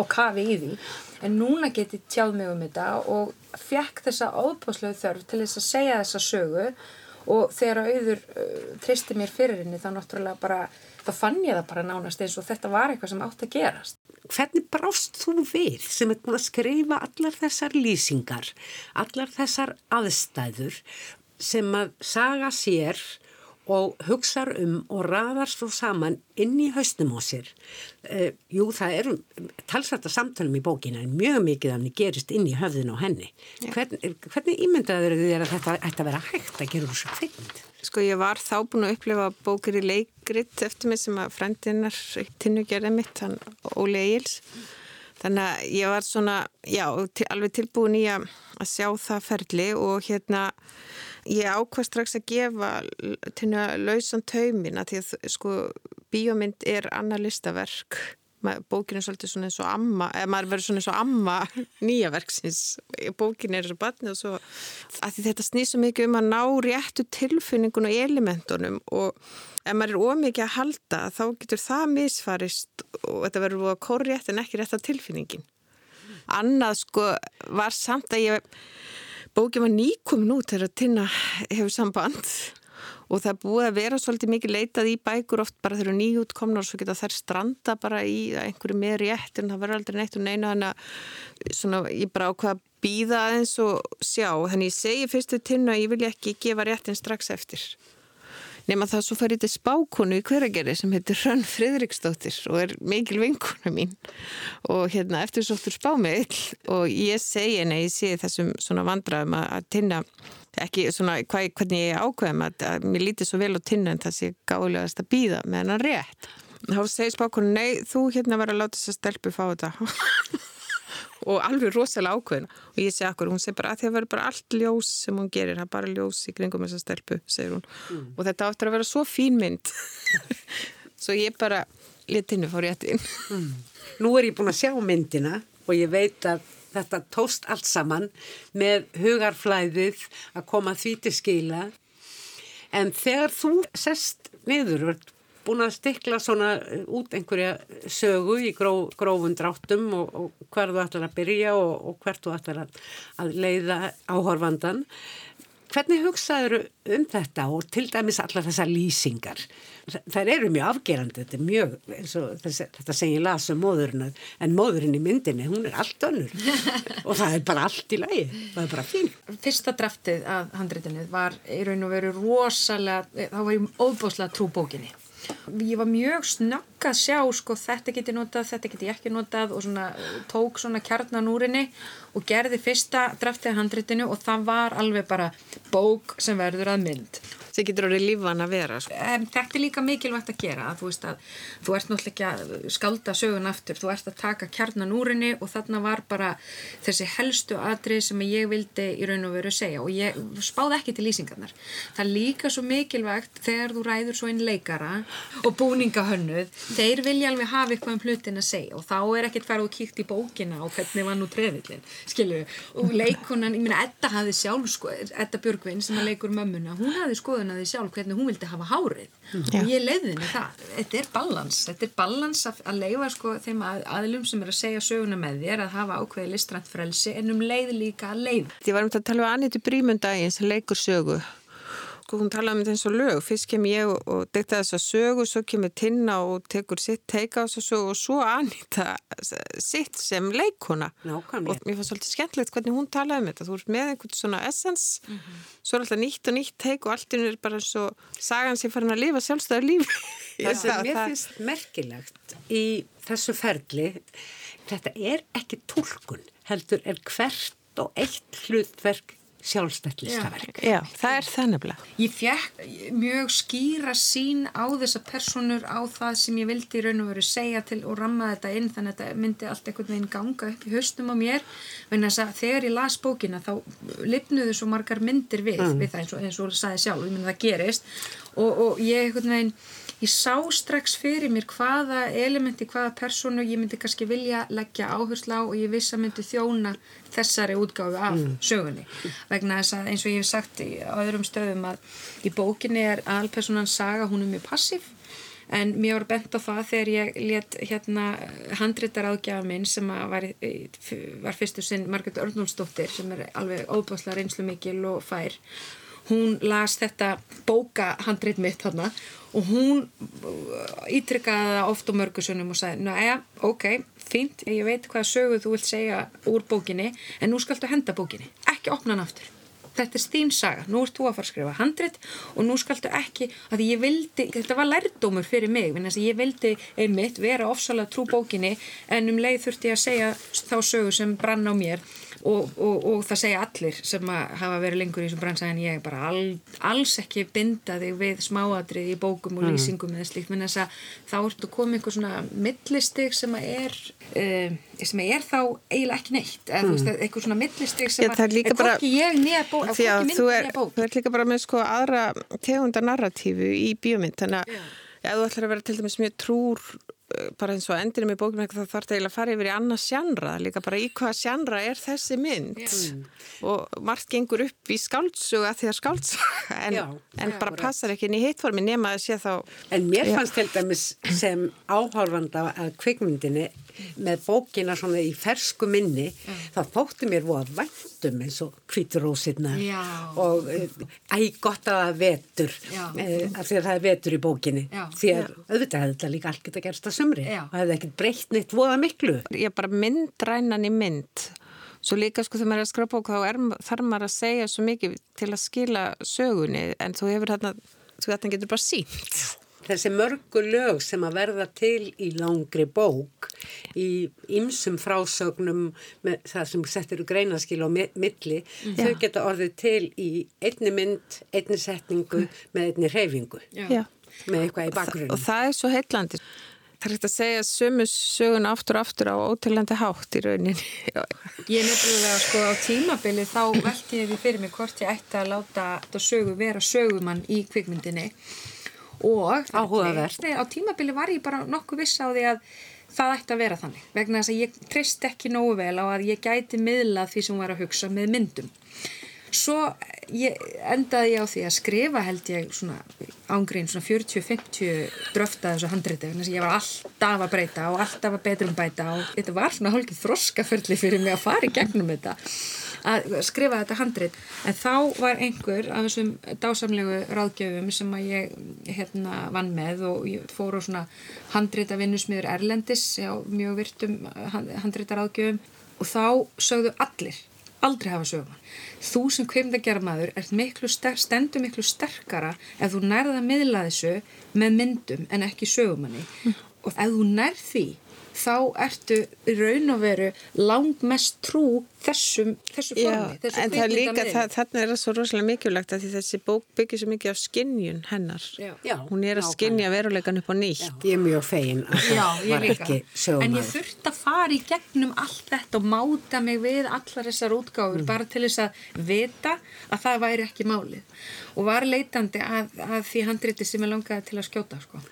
á kafi í því en núna get ég tjáð mig um þetta og fekk þessa óbúslegu þörf til þess að segja þessa sögu og þegar auður uh, tristi mér fyrir henni þá náttúrulega bara þá fann ég það bara nánast eins og þetta var eitthvað sem átt að gerast. Hvernig brást þú við sem er búin að skrifa allar þessar lýsingar, allar þessar aðstæður sem að saga sér og hugsar um og raðar svo saman inn í haustum á sér. Uh, jú, það eru talsvært að samtala um í bókina en mjög mikið af henni gerist inn í höfðin á henni. Hvern, hvernig ímyndaður þér að þetta ætti að vera hægt að gera úr svo kveikmynd? Sko ég var þá búin að upplefa bókir í leikrit eftir mig sem að frendinnar tinnugjörði mitt, hann Óli Eils. Þannig að ég var svona, já, alveg tilbúin í að sjá það ferli og hérna Ég ákvað strax að gefa til að lausan taumin að því að sko bíómynd er annar listaverk. Bókin er svolítið svona eins og amma eða maður verður svona eins og amma nýja verksins. Bókin er og batni og svo að þetta snýst svo mikið um að ná réttu tilfinningun og elementunum og ef maður er ómikið að halda þá getur það misfarist og þetta verður búið að kóri rétt en ekki rétt af tilfinningin. Annað sko var samt að ég Bókið var nýkomin út þegar Tina hefur samband. Og það búið að vera svolítið mikið leitað í bækur oft bara þegar nýjút komna og svo geta þær stranda bara í einhverju með rétt en það verður aldrei neitt og neina þannig að ég bara ákvaða að býða aðeins og sjá. Þannig ég segi fyrstu Tina að ég vil ekki gefa réttin strax eftir nema það svo ég til spákonu í hveragerði sem heitir Hrönn Fridriksdóttir og er mikil vinkona mín. Og hérna eftir svolítið spámiðl og ég segi henni, ég segi þessum svona vandraðum að, tinna ekki svona hva, hvernig ég ákveðum að, að mér lítið svo vel á tinna en það sé gáðilegast að býða með hennar rétt. Þá segir spákonu, nei þú hérna verður að láta þess að stelpu fá þetta og alveg rosalega ákveðin. Og ég segi akkur, hún segi bara að því að verður bara allt ljós sem hún gerir, það er bara ljós í kringum þessa stelpu, segir hún. Mm. og þetta áttur að vera svo fín mynd. Svo ég bara litinu fór eftir mm. Nú er ég búin að sjá myndina og ég veit að þetta tóst allt saman með hugarflæðið að koma því til skila. En þegar þú sest niður og búin að stikla svona eh, út einhverja sögu í gró, grófun dráttum og, og hver þú ætlar að byrja og, og hvert þú ætlar að, að leiða áhorfandan. Hvernig hugsaður um þetta og til dæmis allar þessar lýsingar? Það eru mjög afgerandi, þetta er mjög, þessi, þetta segir las um móðurinn, en móðurinn í myndinni, hún er allt önnur og það er bara allt í lagi, það er bara fín. Fyrsta draftið af handrétinu var í raun og veru rosalega, þá var ég óbúslega trú bókinni ég var mjög snögg að sjá sko þetta geti notað, þetta geti ekki notað og svona tók svona kjarnan úrinni og gerði fyrsta draftið handritinu og það var alveg bara bók sem verður að mynd sem getur orðið lífan að vera sko. Þetta er líka mikilvægt að gera að þú að þú ert náttúrulega ekki að skalda sögun aftur, þú ert að taka kjarnan úrinni og þarna var bara þessi helstu atrið sem ég vildi í raun og veru segja og ég spáði ekki til lýsingarnar. Það er líka svo mikilvægt þegar þú ræður svo einn leikara og búningahönnuð þeir vilja alveg hafa eitthvað um hlutin að segja og þá er ekkert farið og kíkt í bókina og hvernig var nú trefillin, skilju og leikunan, ég minna, Edda hafði sjálf sko, Edda Björgvin sem að leikur mömmuna, hún hafði skoðun ákveðnaði sjálf hvernig hún vildi hafa hárið mm. og ég leiði henni það. Þetta er balans, þetta er balans að, að leifa sko þeim að, aðlum sem er að segja söguna með þér að hafa ákveði listrænt frelsi en um leið líka að leið. Ég var um að tala um Annitu Brímundaginn sem leikur sögu sko hún talaði um þetta eins og lög fyrst kem ég og, dekta þess að sögu svo kemur Tinna og tekur sitt teika á þessu sögu og svo Anita sitt sem leikona Nákvæmlega. og mér fannst svolítið skemmtilegt hvernig hún talaði um þetta þú ert með einhvern svona essence mm -hmm. svo er alltaf nýtt og nýtt teik og allt er bara eins og sagan sem farin að lifa sjálfstæðar lífi Það sem mér finnst merkilegt í þessu ferli þetta er ekki tólkun heldur er hvert og eitt hlutverk sjálfstætt listaverk. Já, það er það nefnilega. Ég fekk mjög skýra sín á þessa personur á það sem ég vildi í raun og veru segja til og ramma þetta inn þannig að þetta myndi allt einhvern veginn ganga upp í höstum á mér en þess að þegar ég las bókina þá lifnuðu svo margar myndir við, mm. við það eins og, eins og sagði sjálf, ég myndi það gerist og, og ég einhvern veginn ég sá strax fyrir mér hvaða elementi, hvaða personu ég myndi kannski vilja leggja áherslu á og ég viss að myndi þjóna þessari útgáfi af mm. sögunni vegna þess að eins og ég hef sagt í öðrum stöðum að í bókinni er alpersonan saga, hún er mjög passív en mér var bent á það þegar ég let hérna handrittar ágjafa minn sem var, var fyrstu sinn Margret Örnúlsdóttir sem er alveg óbáslega reynslu mikil og fær hún las þetta bókahandrit mitt þarna og hún ítrykkaði það oft á mörgusunum og sagði, næja, ok, fínt, ég veit hvaða sögu þú vilt segja úr bókinni, en nú skaltu henda bókinni, ekki opna hann aftur. Þetta er þín saga, nú ert þú að fara að skrifa handrit og nú skaltu ekki, að ég vildi, þetta var lærdómur fyrir mig, ég vildi einmitt vera ofsalega trú bókinni en um leið þurfti ég að segja þá sögu sem brann á mér og, og, og það segja allir sem hafa verið lengur í þessum bransa en ég bara all, alls ekki binda þig við smáadrið í bókum og mm. lýsingum eða slíkt, menn þess að þá ertu komið einhver svona millistig sem er uh, sem er þá eiginlega ekki neitt eða mm. veist, mm. eitthvað svona millistig sem Já, er hvorki ég nýja bók að þú er, er líka bara með sko aðra tegunda narratífu í bíomind þannig að ef þú ætlar að vera til dæmis mjög trúr bara eins og endinum í bókinu það þarf það eiginlega að fara yfir í annars sjannra líka bara í hvaða sjannra er þessi mynd. Mm. og margt gengur upp í skáltsuga því að skáltsuga en, já, en já, bara já, passar ekki inn í hittformi nema að sé þá En mér fannst til dæmis sem áhálfanda að kvikmyndinni með bókina svona í fersku minni mm. þá þóttu mér voða væntum eins og kvíturósirna og æg gott að það vetur e, af því að það er vetur í bókinni. Já. því að auðvitað hefði þetta líka allt geta gerst að sumri Já. og hefði ekkert breytt neitt voða miklu. Ég er bara myndrænan í mynd. Svo líka sko þegar maður er að skrapa okkur þá er, þarf maður að segja svo mikið til að skila sögunni en þú hefur þarna, þú þetta getur bara sínt þessi mörgu lög sem að verða til í langri bók í ymsum frásögnum með það sem settir úr greinaskil á milli, Já. þau geta orðið til í einni mynd, einni setningu með einni reyfingu, Já. með eitthvað í bakgrunni. Og það er svo heitlandi. Það er ekkert að segja sömu sögun aftur og aftur á ótilandi hátt í rauninni. Ég nefnilega sko á tímabili þá velti ég því fyrir mig hvort ég ætti að láta þetta sögu vera sögumann í kvikmyndinni og. Nei, á tímabili var ég bara nokkuð viss á því að það ætti að vera þannig vegna þess að ég trist ekki nógu vel á að ég gæti miðla því sem var að hugsa með myndum. Svo ég, endaði ég á því að skrifa held ég svona ángrín svona 40-50 dröfta þessu handriti þannig að ég var alltaf að breyta og alltaf að betrum bæta og þetta var svona hálfgeð þroskaferli fyrir mig að fara í gegnum þetta að skrifa þetta handrit en þá var einhver af þessum dásamlegu ráðgjöfum sem að ég hérna vann með og ég fór á svona handrita vinnusmiður Erlendis á mjög virtum handrita ráðgjöfum og þá sögðu allir aldrei hafa sögumann. Þú sem kveimdagjara maður ert miklu stendur miklu sterkara ef þú nærða að miðla þessu með myndum en ekki sögumanni mm. og ef þú nærð því þá ertu raun og veru langmest trú þessum, þessu formi. Já, en það er líka, það, þarna er það svo rosalega mikilvægt að því þessi bók byggir svo mikið á skinnjun hennar. Já. Hún er að skinnja veruleikan upp á nýtt. Já. Ég er mjög fegin að það var ekki sögumæður. En ég þurfti að fara í gegnum allt þetta og máta mig við allar þessar útgáfur mm. bara til þess að vita að það væri ekki málið og var leitandi að, að því handriti sem ég langaði til að skjóta sko.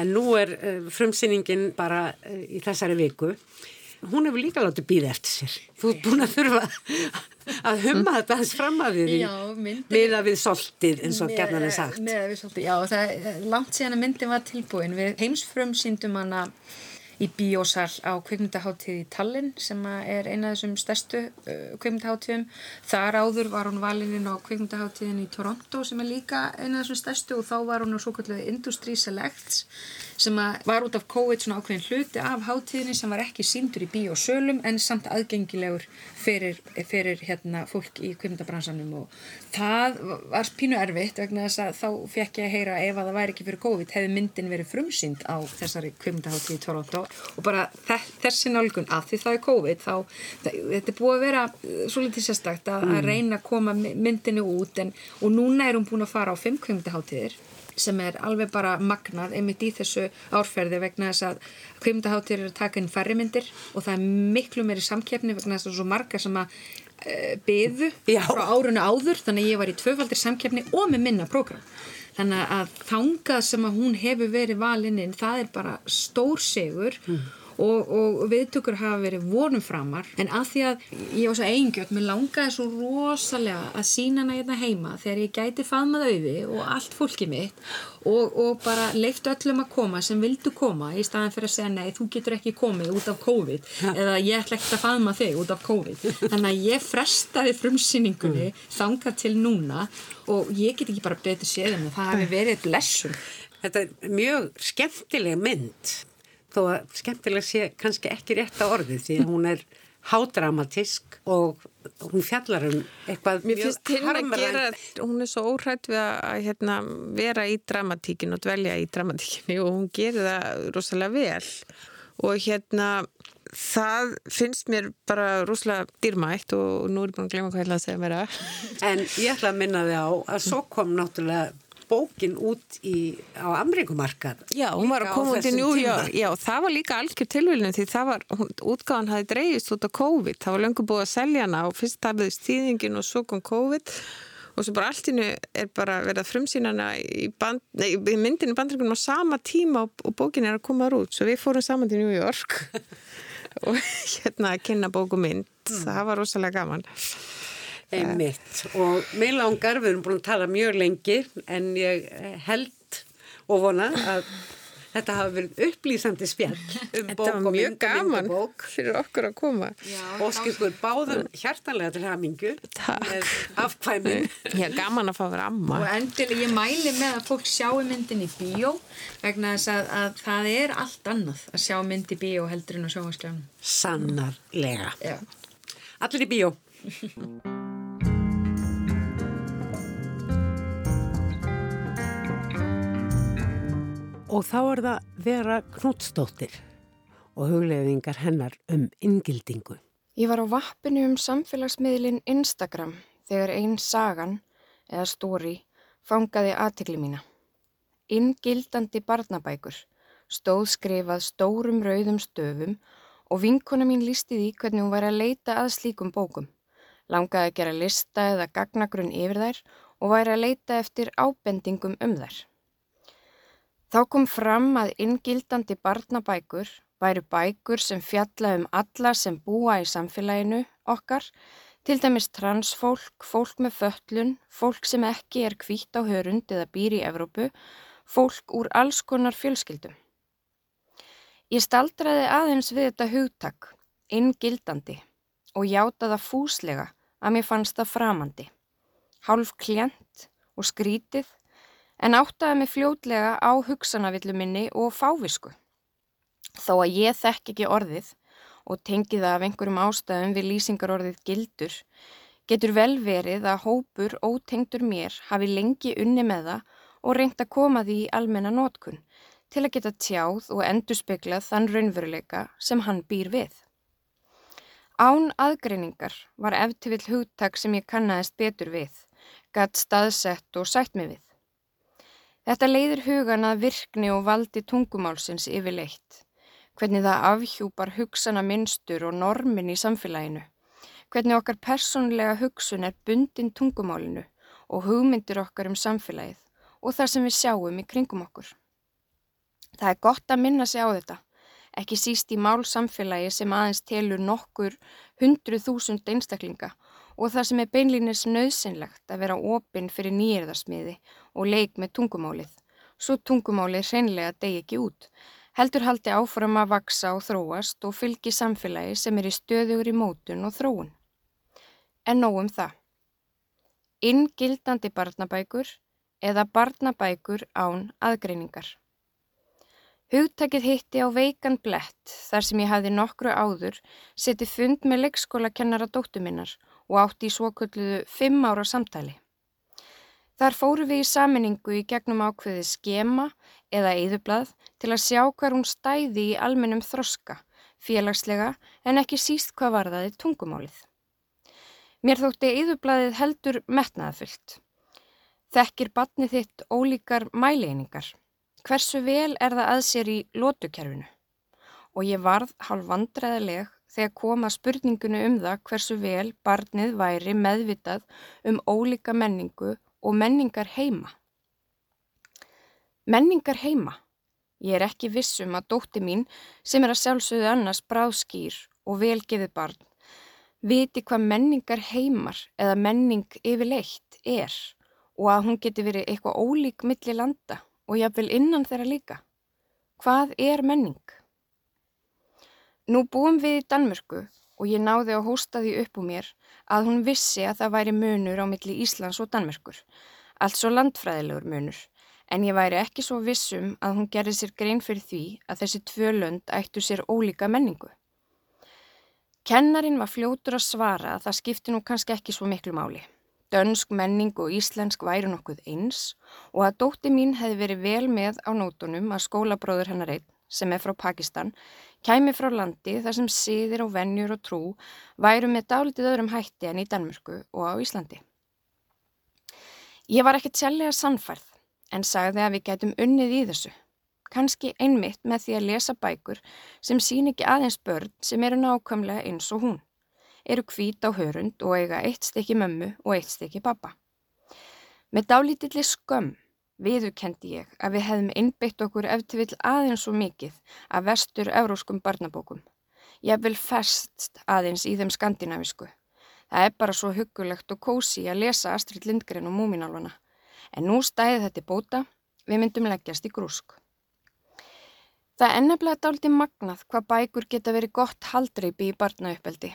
En nú er uh, frumsýningin bara uh, í þessari viku. Hún hefur líka látið býða eftir sér. Þú ert búin að þurfa að humma þetta hans fram að því með að við soltið eins og gerðan er sagt. Með að við soltið, já. Það er langt síðan að myndin var tilbúin. Við heimsfrumsýndum hana í bíósal á kveikmyndaháttíð í Tallinn sem er eina af þessum stærstu uh, kveikmyndaháttíðum. Þar áður var hún valininn á kveikmyndaháttíðin í Toronto sem er líka eina af þessum stærstu og þá var hún á svo kallu Industry Selects sem var út af COVID svona ákveðin hluti af háttíðinni sem var ekki síndur í bíósölum en samt aðgengilegur fyrir, fyrir hérna, fólk í kveikmyndabransanum og það var pínu erfitt vegna þess að þá fekk ég að heyra ef að það væri ekki fyrir COVID hefði myndin verið frumsýnd á þessari kveikmyndaháttíð í Toronto og bara þessi nálgun að því það er COVID þá þetta er búið að vera uh, svo litið sérstakt að, mm. að reyna að koma myndinu út en, og núna er hún búin að fara á fimm kvimdaháttíðir sem er alveg bara magnað einmitt í þessu árferði vegna þess að kvimdaháttíðir er að taka inn færri myndir og það er miklu meiri samkeppni vegna þess að svo margar sem að e, byðu frá árunni áður þannig að ég var í tvöfaldir samkeppni og með minna prógram þannig að þangað sem að hún hefur verið valininn það er bara stór segur mm og, og viðtökur hafa verið vonum framar. En að því að ég var svo eigingjöld mér langaði svo rosalega að sína hana hérna heima þegar ég gæti faðmað auði og allt fólki mitt og, og bara leift öllum að koma sem vildu koma í staðan fyrir að segja nei þú getur ekki komið út af COVID. Ja. eða ég ætla ekki að faðma þig út af COVID. Þannig að ég frestaði frumsýningunni mm. þanga til núna og ég get ekki bara betur séð en það hefur verið blessum Þetta er mjög skemmtileg mynd þó að skemmtileg sé kannski ekki rétt á orði því að hún er hádramatisk og hún fjallar um eitthvað mjög harmarænt. Hún er svo óhrætt við að hérna, vera í dramatíkin og dvelja í dramatíkinni og hún gerir það rosalega vel og hérna það finnst mér bara rosalega dýrmætt og nú er ég búin að glemja hvað ég ætla að segja mér að. En ég ætla að minna þig á að svo kom náttúrulega bókin út í, á Amrikumarkað. Já, hún var að koma út í New York. Já, það var líka algjör tilvílinu því það var, útgáðan hafi dreyist út á COVID. Það var löngu búið að selja hana og fyrst tafiði stíðingin og svo kom COVID og svo bara alltinu er bara verið að frumsýna í, band, nei, í myndinu bandringunum á sama tíma og, og bókin er að koma út. Svo við fórum saman til New York og hérna að kynna bókumynd. Mm. Það var rosalega gaman. Einmitt. Og mig langar, við erum búin að tala mjög lengi en ég held og vona að þetta hafi verið upplýsandi spjall um bók og mynd og myndabók. fyrir okkur að koma. Og skilkur báðum hjartanlega til hamingu með afkvæmin. Já, gaman að fá að vera amma. Og endilega ég mæli með að fólk sjáu myndin í bíó vegna þess að, að það er allt annað að sjá mynd í bíó heldur en að sjá að skjána Sannarlega. Já. Allir í bíó Og þá er það Vera Knútsdóttir og huglefingar hennar um inngildingu. Ég var á vappinu um samfélagsmiðlin Instagram þegar einn sagan, eða stóri, fangaði aðtegli mína. Inngildandi barnabækur, stóð skrifað stórum rauðum stöfum og vinkona mín lísti því hvernig hún væri að leita að slíkum bókum. Langaði að gera lista eða gagnagrunn yfir þær og væri að leita eftir ábendingum um þær. Þá kom fram að inngildandi barnabækur væru bækur sem fjalla um alla sem búa í samfélaginu okkar, til dæmis transfólk, fólk með föllun, fólk sem ekki er kvítt á hörund eða býr í Evrópu, fólk úr alls konar fjölskyldum. Ég staldraði aðeins við þetta hugtak, inngildandi, og játaða fúslega að mér fannst það framandi. Hálf klient og skrítið, en áttaði mig fljótlega á hugsanavillu minni og fávisku. Þó að ég þekk ekki orðið og tengi það af einhverjum ástæðum við lýsingarorðið gildur, getur vel verið að hópur ótengdur mér hafi lengi unni með það og reynd að koma því í almenna nótkunn til að geta tjáð og endurspeiklað þann raunveruleika sem hann býr við. Án aðgreiningar var eftir vill hugtak sem ég kannast betur við, gatt staðsett og sætt mig við. Þetta leiðir hugan að virkni og valdi tungumálsins yfirleitt hvernig það afhjúpar hugsana minnstur og normin í samfélaginu, hvernig okkar persónlega hugsun er bundin tungumálinu og hugmyndir okkar um samfélagið og það sem við sjáum í kringum okkur. Það er gott að minna sig á þetta, ekki síst í málsamfélagi sem aðeins telur nokkur hundru þúsund einstaklinga og það sem er beinlýnis nöðsynlegt að vera opinn fyrir nýjirðarsmiði og leik með tungumálið, svo tungumálið hreinlega degi ekki út, heldur haldi áfram að vaksa og þróast og fylgi samfélagi sem er í stöðugur í mótun og þróun. En nógum það. Inngildandi barnabækur eða barnabækur án aðgreiningar. Hugtakið hitti á veikan blett þar sem ég hafði nokkru áður seti fund með leikskólakennara dóttuminnar og átti í svokölluðu fimm ára samtali. Þar fóru við í saminningu í gegnum ákveði skema eða eðublað til að sjá hvar hún stæði í almennum þroska, félagslega en ekki síst hvað varðaði tungumálið. Mér þótti eðublaðið heldur metnaðafyllt. Þekkir batni þitt ólíkar mæleiningar. Hversu vel er það að sér í lótukerfinu? Og ég varð hálf vandræðileg þegar koma spurningunni um það hversu vel barnið væri meðvitað um ólíka menningu og menningar heima. Menningar heima. Ég er ekki vissum að dótti mín sem er að sjálfsögðu annars bráðskýr og velgeði barn viti hvað menningar heimar eða menning yfirleitt er og að hún geti verið eitthvað ólík milli landa og jáfnvel innan þeirra líka. Hvað er menning? Nú búum við í Danmörku og ég náði að hósta því upp úr mér að hún vissi að það væri munur á milli Íslands og Danmörkur, allt svo landfræðilegur munur, en ég væri ekki svo vissum að hún gerði sér grein fyrir því að þessi tvö lönd ættu sér ólíka menningu. Kennarin var fljótur að svara að það skipti nú kannski ekki svo miklu máli. Dönsk menning og íslensk væri nokkuð eins og að dótti mín hefði verið vel með á nótunum að skólabróður hennar einn, sem er frá Pakistan, kæmi frá landi þar sem siðir og vennjur og trú væru með dálitið öðrum hætti en í Danmörku og á Íslandi. Ég var ekkert sjálflega sannfærð en sagði að við getum unnið í þessu. Kanski einmitt með því að lesa bækur sem sín ekki aðeins börn sem eru nákvæmlega eins og hún. Eru hvít á hörund og eiga eitt stykki mömmu og eitt stykki pappa. Með dálítilli skömm Viðurkendi ég að við hefðum innbyggt okkur eftir vill aðeins og mikið af vestur euróskum barnabókum. Ég vil fest aðeins í þeim skandinavisku. Það er bara svo huggulegt og kósi að lesa Astrid Lindgren og Múminálfana. En nú stæði þetta bóta, við myndum leggjast í grúsk. Það ennablaði dáliti magnað hvað bækur geta verið gott haldreipi í barnauppeldi.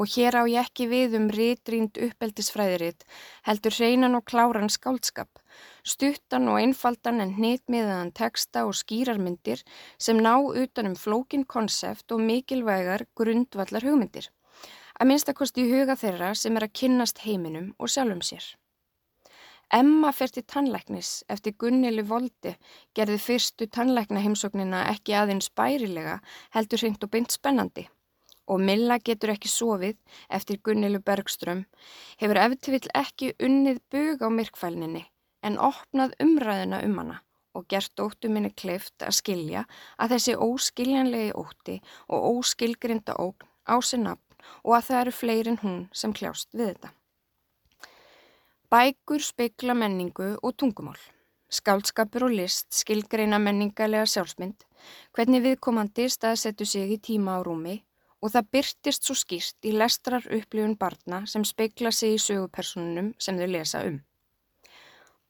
Og hér á ég ekki við um ritrýnd uppeldisfræðiritt, heldur hreinan og kláran skáldskap, stuttan og einfaldan en hnitmiðaðan texta og skýrarmyndir sem ná utanum flókin konsept og mikilvægar grundvallar hugmyndir. Að minnstakosti í huga þeirra sem er að kynnast heiminum og sjálfum sér. Emma fyrst í tannlæknis eftir Gunnili Voldi gerði fyrstu tannlækna heimsóknina ekki aðeins bærilega heldur hreint og beint spennandi og Milla getur ekki sofið eftir Gunnilu Bergström, hefur eftirvill ekki unnið bug á myrkfælninni en opnað umræðina um hana og gert óttu minni kleift að skilja að þessi óskiljanlegi ótti og óskilgrinda ógn á sér nafn og að það eru fleirin hún sem kljást við þetta. Bækur speikla menningu og tungumál. Skálskapur og list skilgreina menningarlega sjálfsmynd, hvernig viðkomandi staðsettu sig í tíma á rúmi og það byrtist svo skýrt í lestrar upplifun barna sem speikla sig í sögupersonunum sem þau lesa um.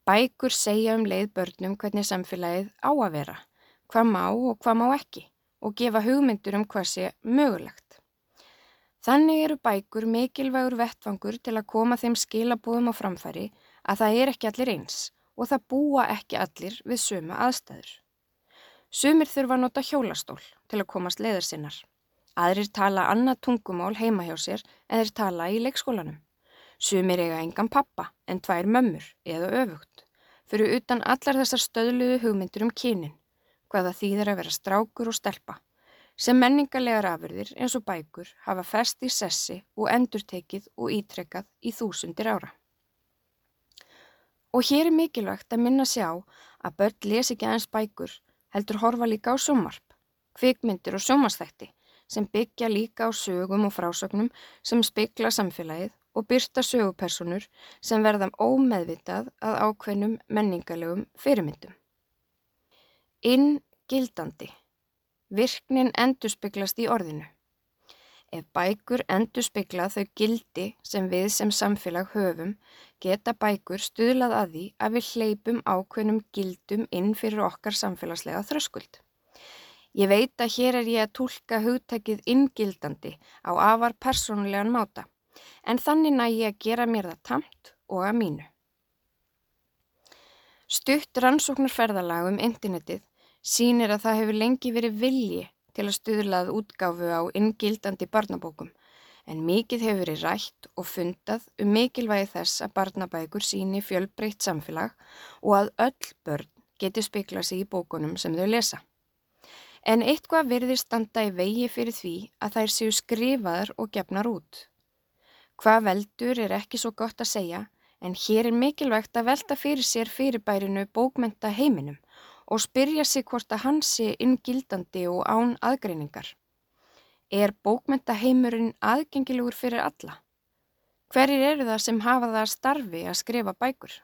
Bækur segja um leið börnum hvernig samfélagið á að vera, hvað má og hvað má ekki og gefa hugmyndur um hvað sé mögulegt. Þannig eru bækur mikilvægur vettfangur til að koma þeim skilabóðum á framfæri að það er ekki allir eins og það búa ekki allir við sömu aðstæður. Sumir þurfa að nota hjólastól til að komast leiðar sinnar. Aðrir tala annað tungumál heima hjá sér en þeir tala í leikskólanum. Sumir eiga engan pappa en tvær mömmur eða öfugt. Fyrir utan allar þessar stöðluðu hugmyndur um kynin, hvaða þýðir að vera strákur og stelpa, sem menningarlegar afurðir eins og bækur hafa fest í sessi og endurtekið og ítrekkað í þúsundir ára. Og hér er mikilvægt að minna sjá að börn les ekki aðeins bækur, heldur horfa líka á sjómarp, kvikmyndir og sjómastætti sem byggja líka á sögum og frásögnum sem spekla samfélagið og byrta sögupersonur sem verða ómeðvitað að ákveðnum menningarlegum fyrirmyndum. Inngildandi. Virknin endurspiklast í orðinu. Ef bækur endurspikla þau gildi sem við sem samfélag höfum, geta bækur stuðlað að því að við hleypum ákveðnum gildum inn fyrir okkar samfélagslega þröskuld. Ég veit að hér er ég að tólka hugtækið inngildandi á afar persónulegan máta en þannig næ ég að gera mér það tamt og að mínu. Stutt rannsóknarferðalag um internetið sínir að það hefur lengi verið vilji til að stuðlað útgáfu á inngildandi barnabókum en mikið hefur verið rætt og fundað um mikilvægi þess að barnabækur síni fjölbreytt samfélag og að öll börn geti spikla sig í bókunum sem þau lesa. En eitthvað verður standa í vegi fyrir því að þær séu skrifaðar og gefnar út. Hvað veldur er ekki svo gott að segja en hér er mikilvægt að velta fyrir sér fyrirbærinu bókmenta heiminum og spyrja sig hvort að hans sé inngildandi og án aðgreiningar. Er bókmenta heimurinn aðgengilegur fyrir alla? Hverjir eru það sem hafa það starfi að skrifa bækur?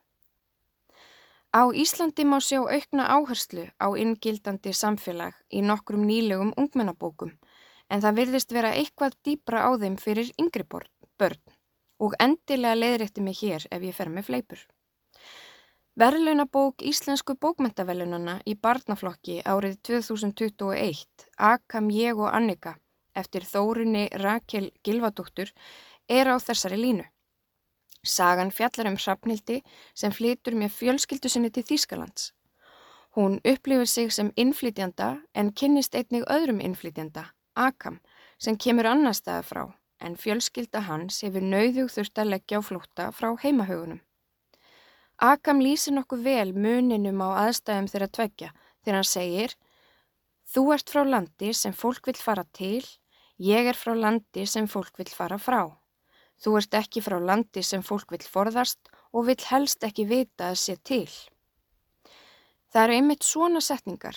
Á Íslandi má sjá aukna áherslu á inngildandi samfélag í nokkrum nýlegum ungmennabókum en það virðist vera eitthvað dýbra á þeim fyrir yngriborn börn og endilega leiðrætti mig hér ef ég fer með fleipur. Verðlaunabók Íslensku bókmentavelunana í barnaflokki árið 2021, Akam ég og Annika, eftir þórunni Rakel Gilvadóttur, er á þessari línu. Sagan fjallar um Hrafnildi sem flytur með fjölskyldu sinni til Þýskalands. Hún upplifir sig sem innflytjanda en kynnist einnig öðrum innflytjanda, Akam, sem kemur annar staða frá en fjölskylda hans hefur nauðug þurft að leggja á flótta frá heimahögunum. Akam lýsir nokkuð vel muninum á aðstæðum þeirra tveggja þegar hann segir Þú ert frá landi sem fólk vil fara til, ég er frá landi sem fólk vil fara frá. Þú ert ekki frá landi sem fólk vil forðast og vil helst ekki vita að sé til. Það eru einmitt svona setningar,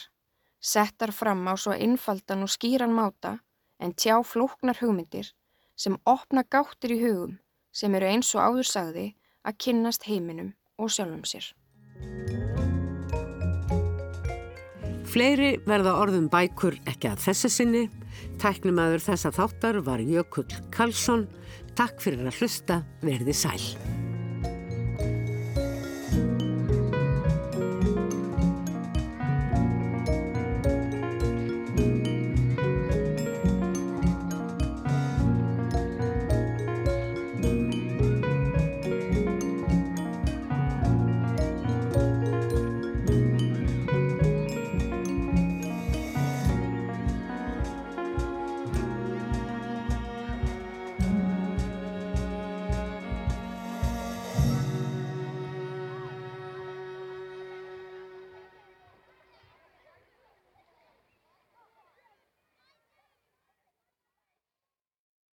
settar fram á svo innfaldan og skýran máta en tjá flóknar hugmyndir sem opna gáttir í hugum sem eru eins og áður sagði að kynnast heiminum og sjálfum sér. Fleiri verða orðum bækur ekki að þessu sinni. Tæknumæður þessa þáttar var Jökull Karlsson. Takk fyrir að hlusta, verði sæl.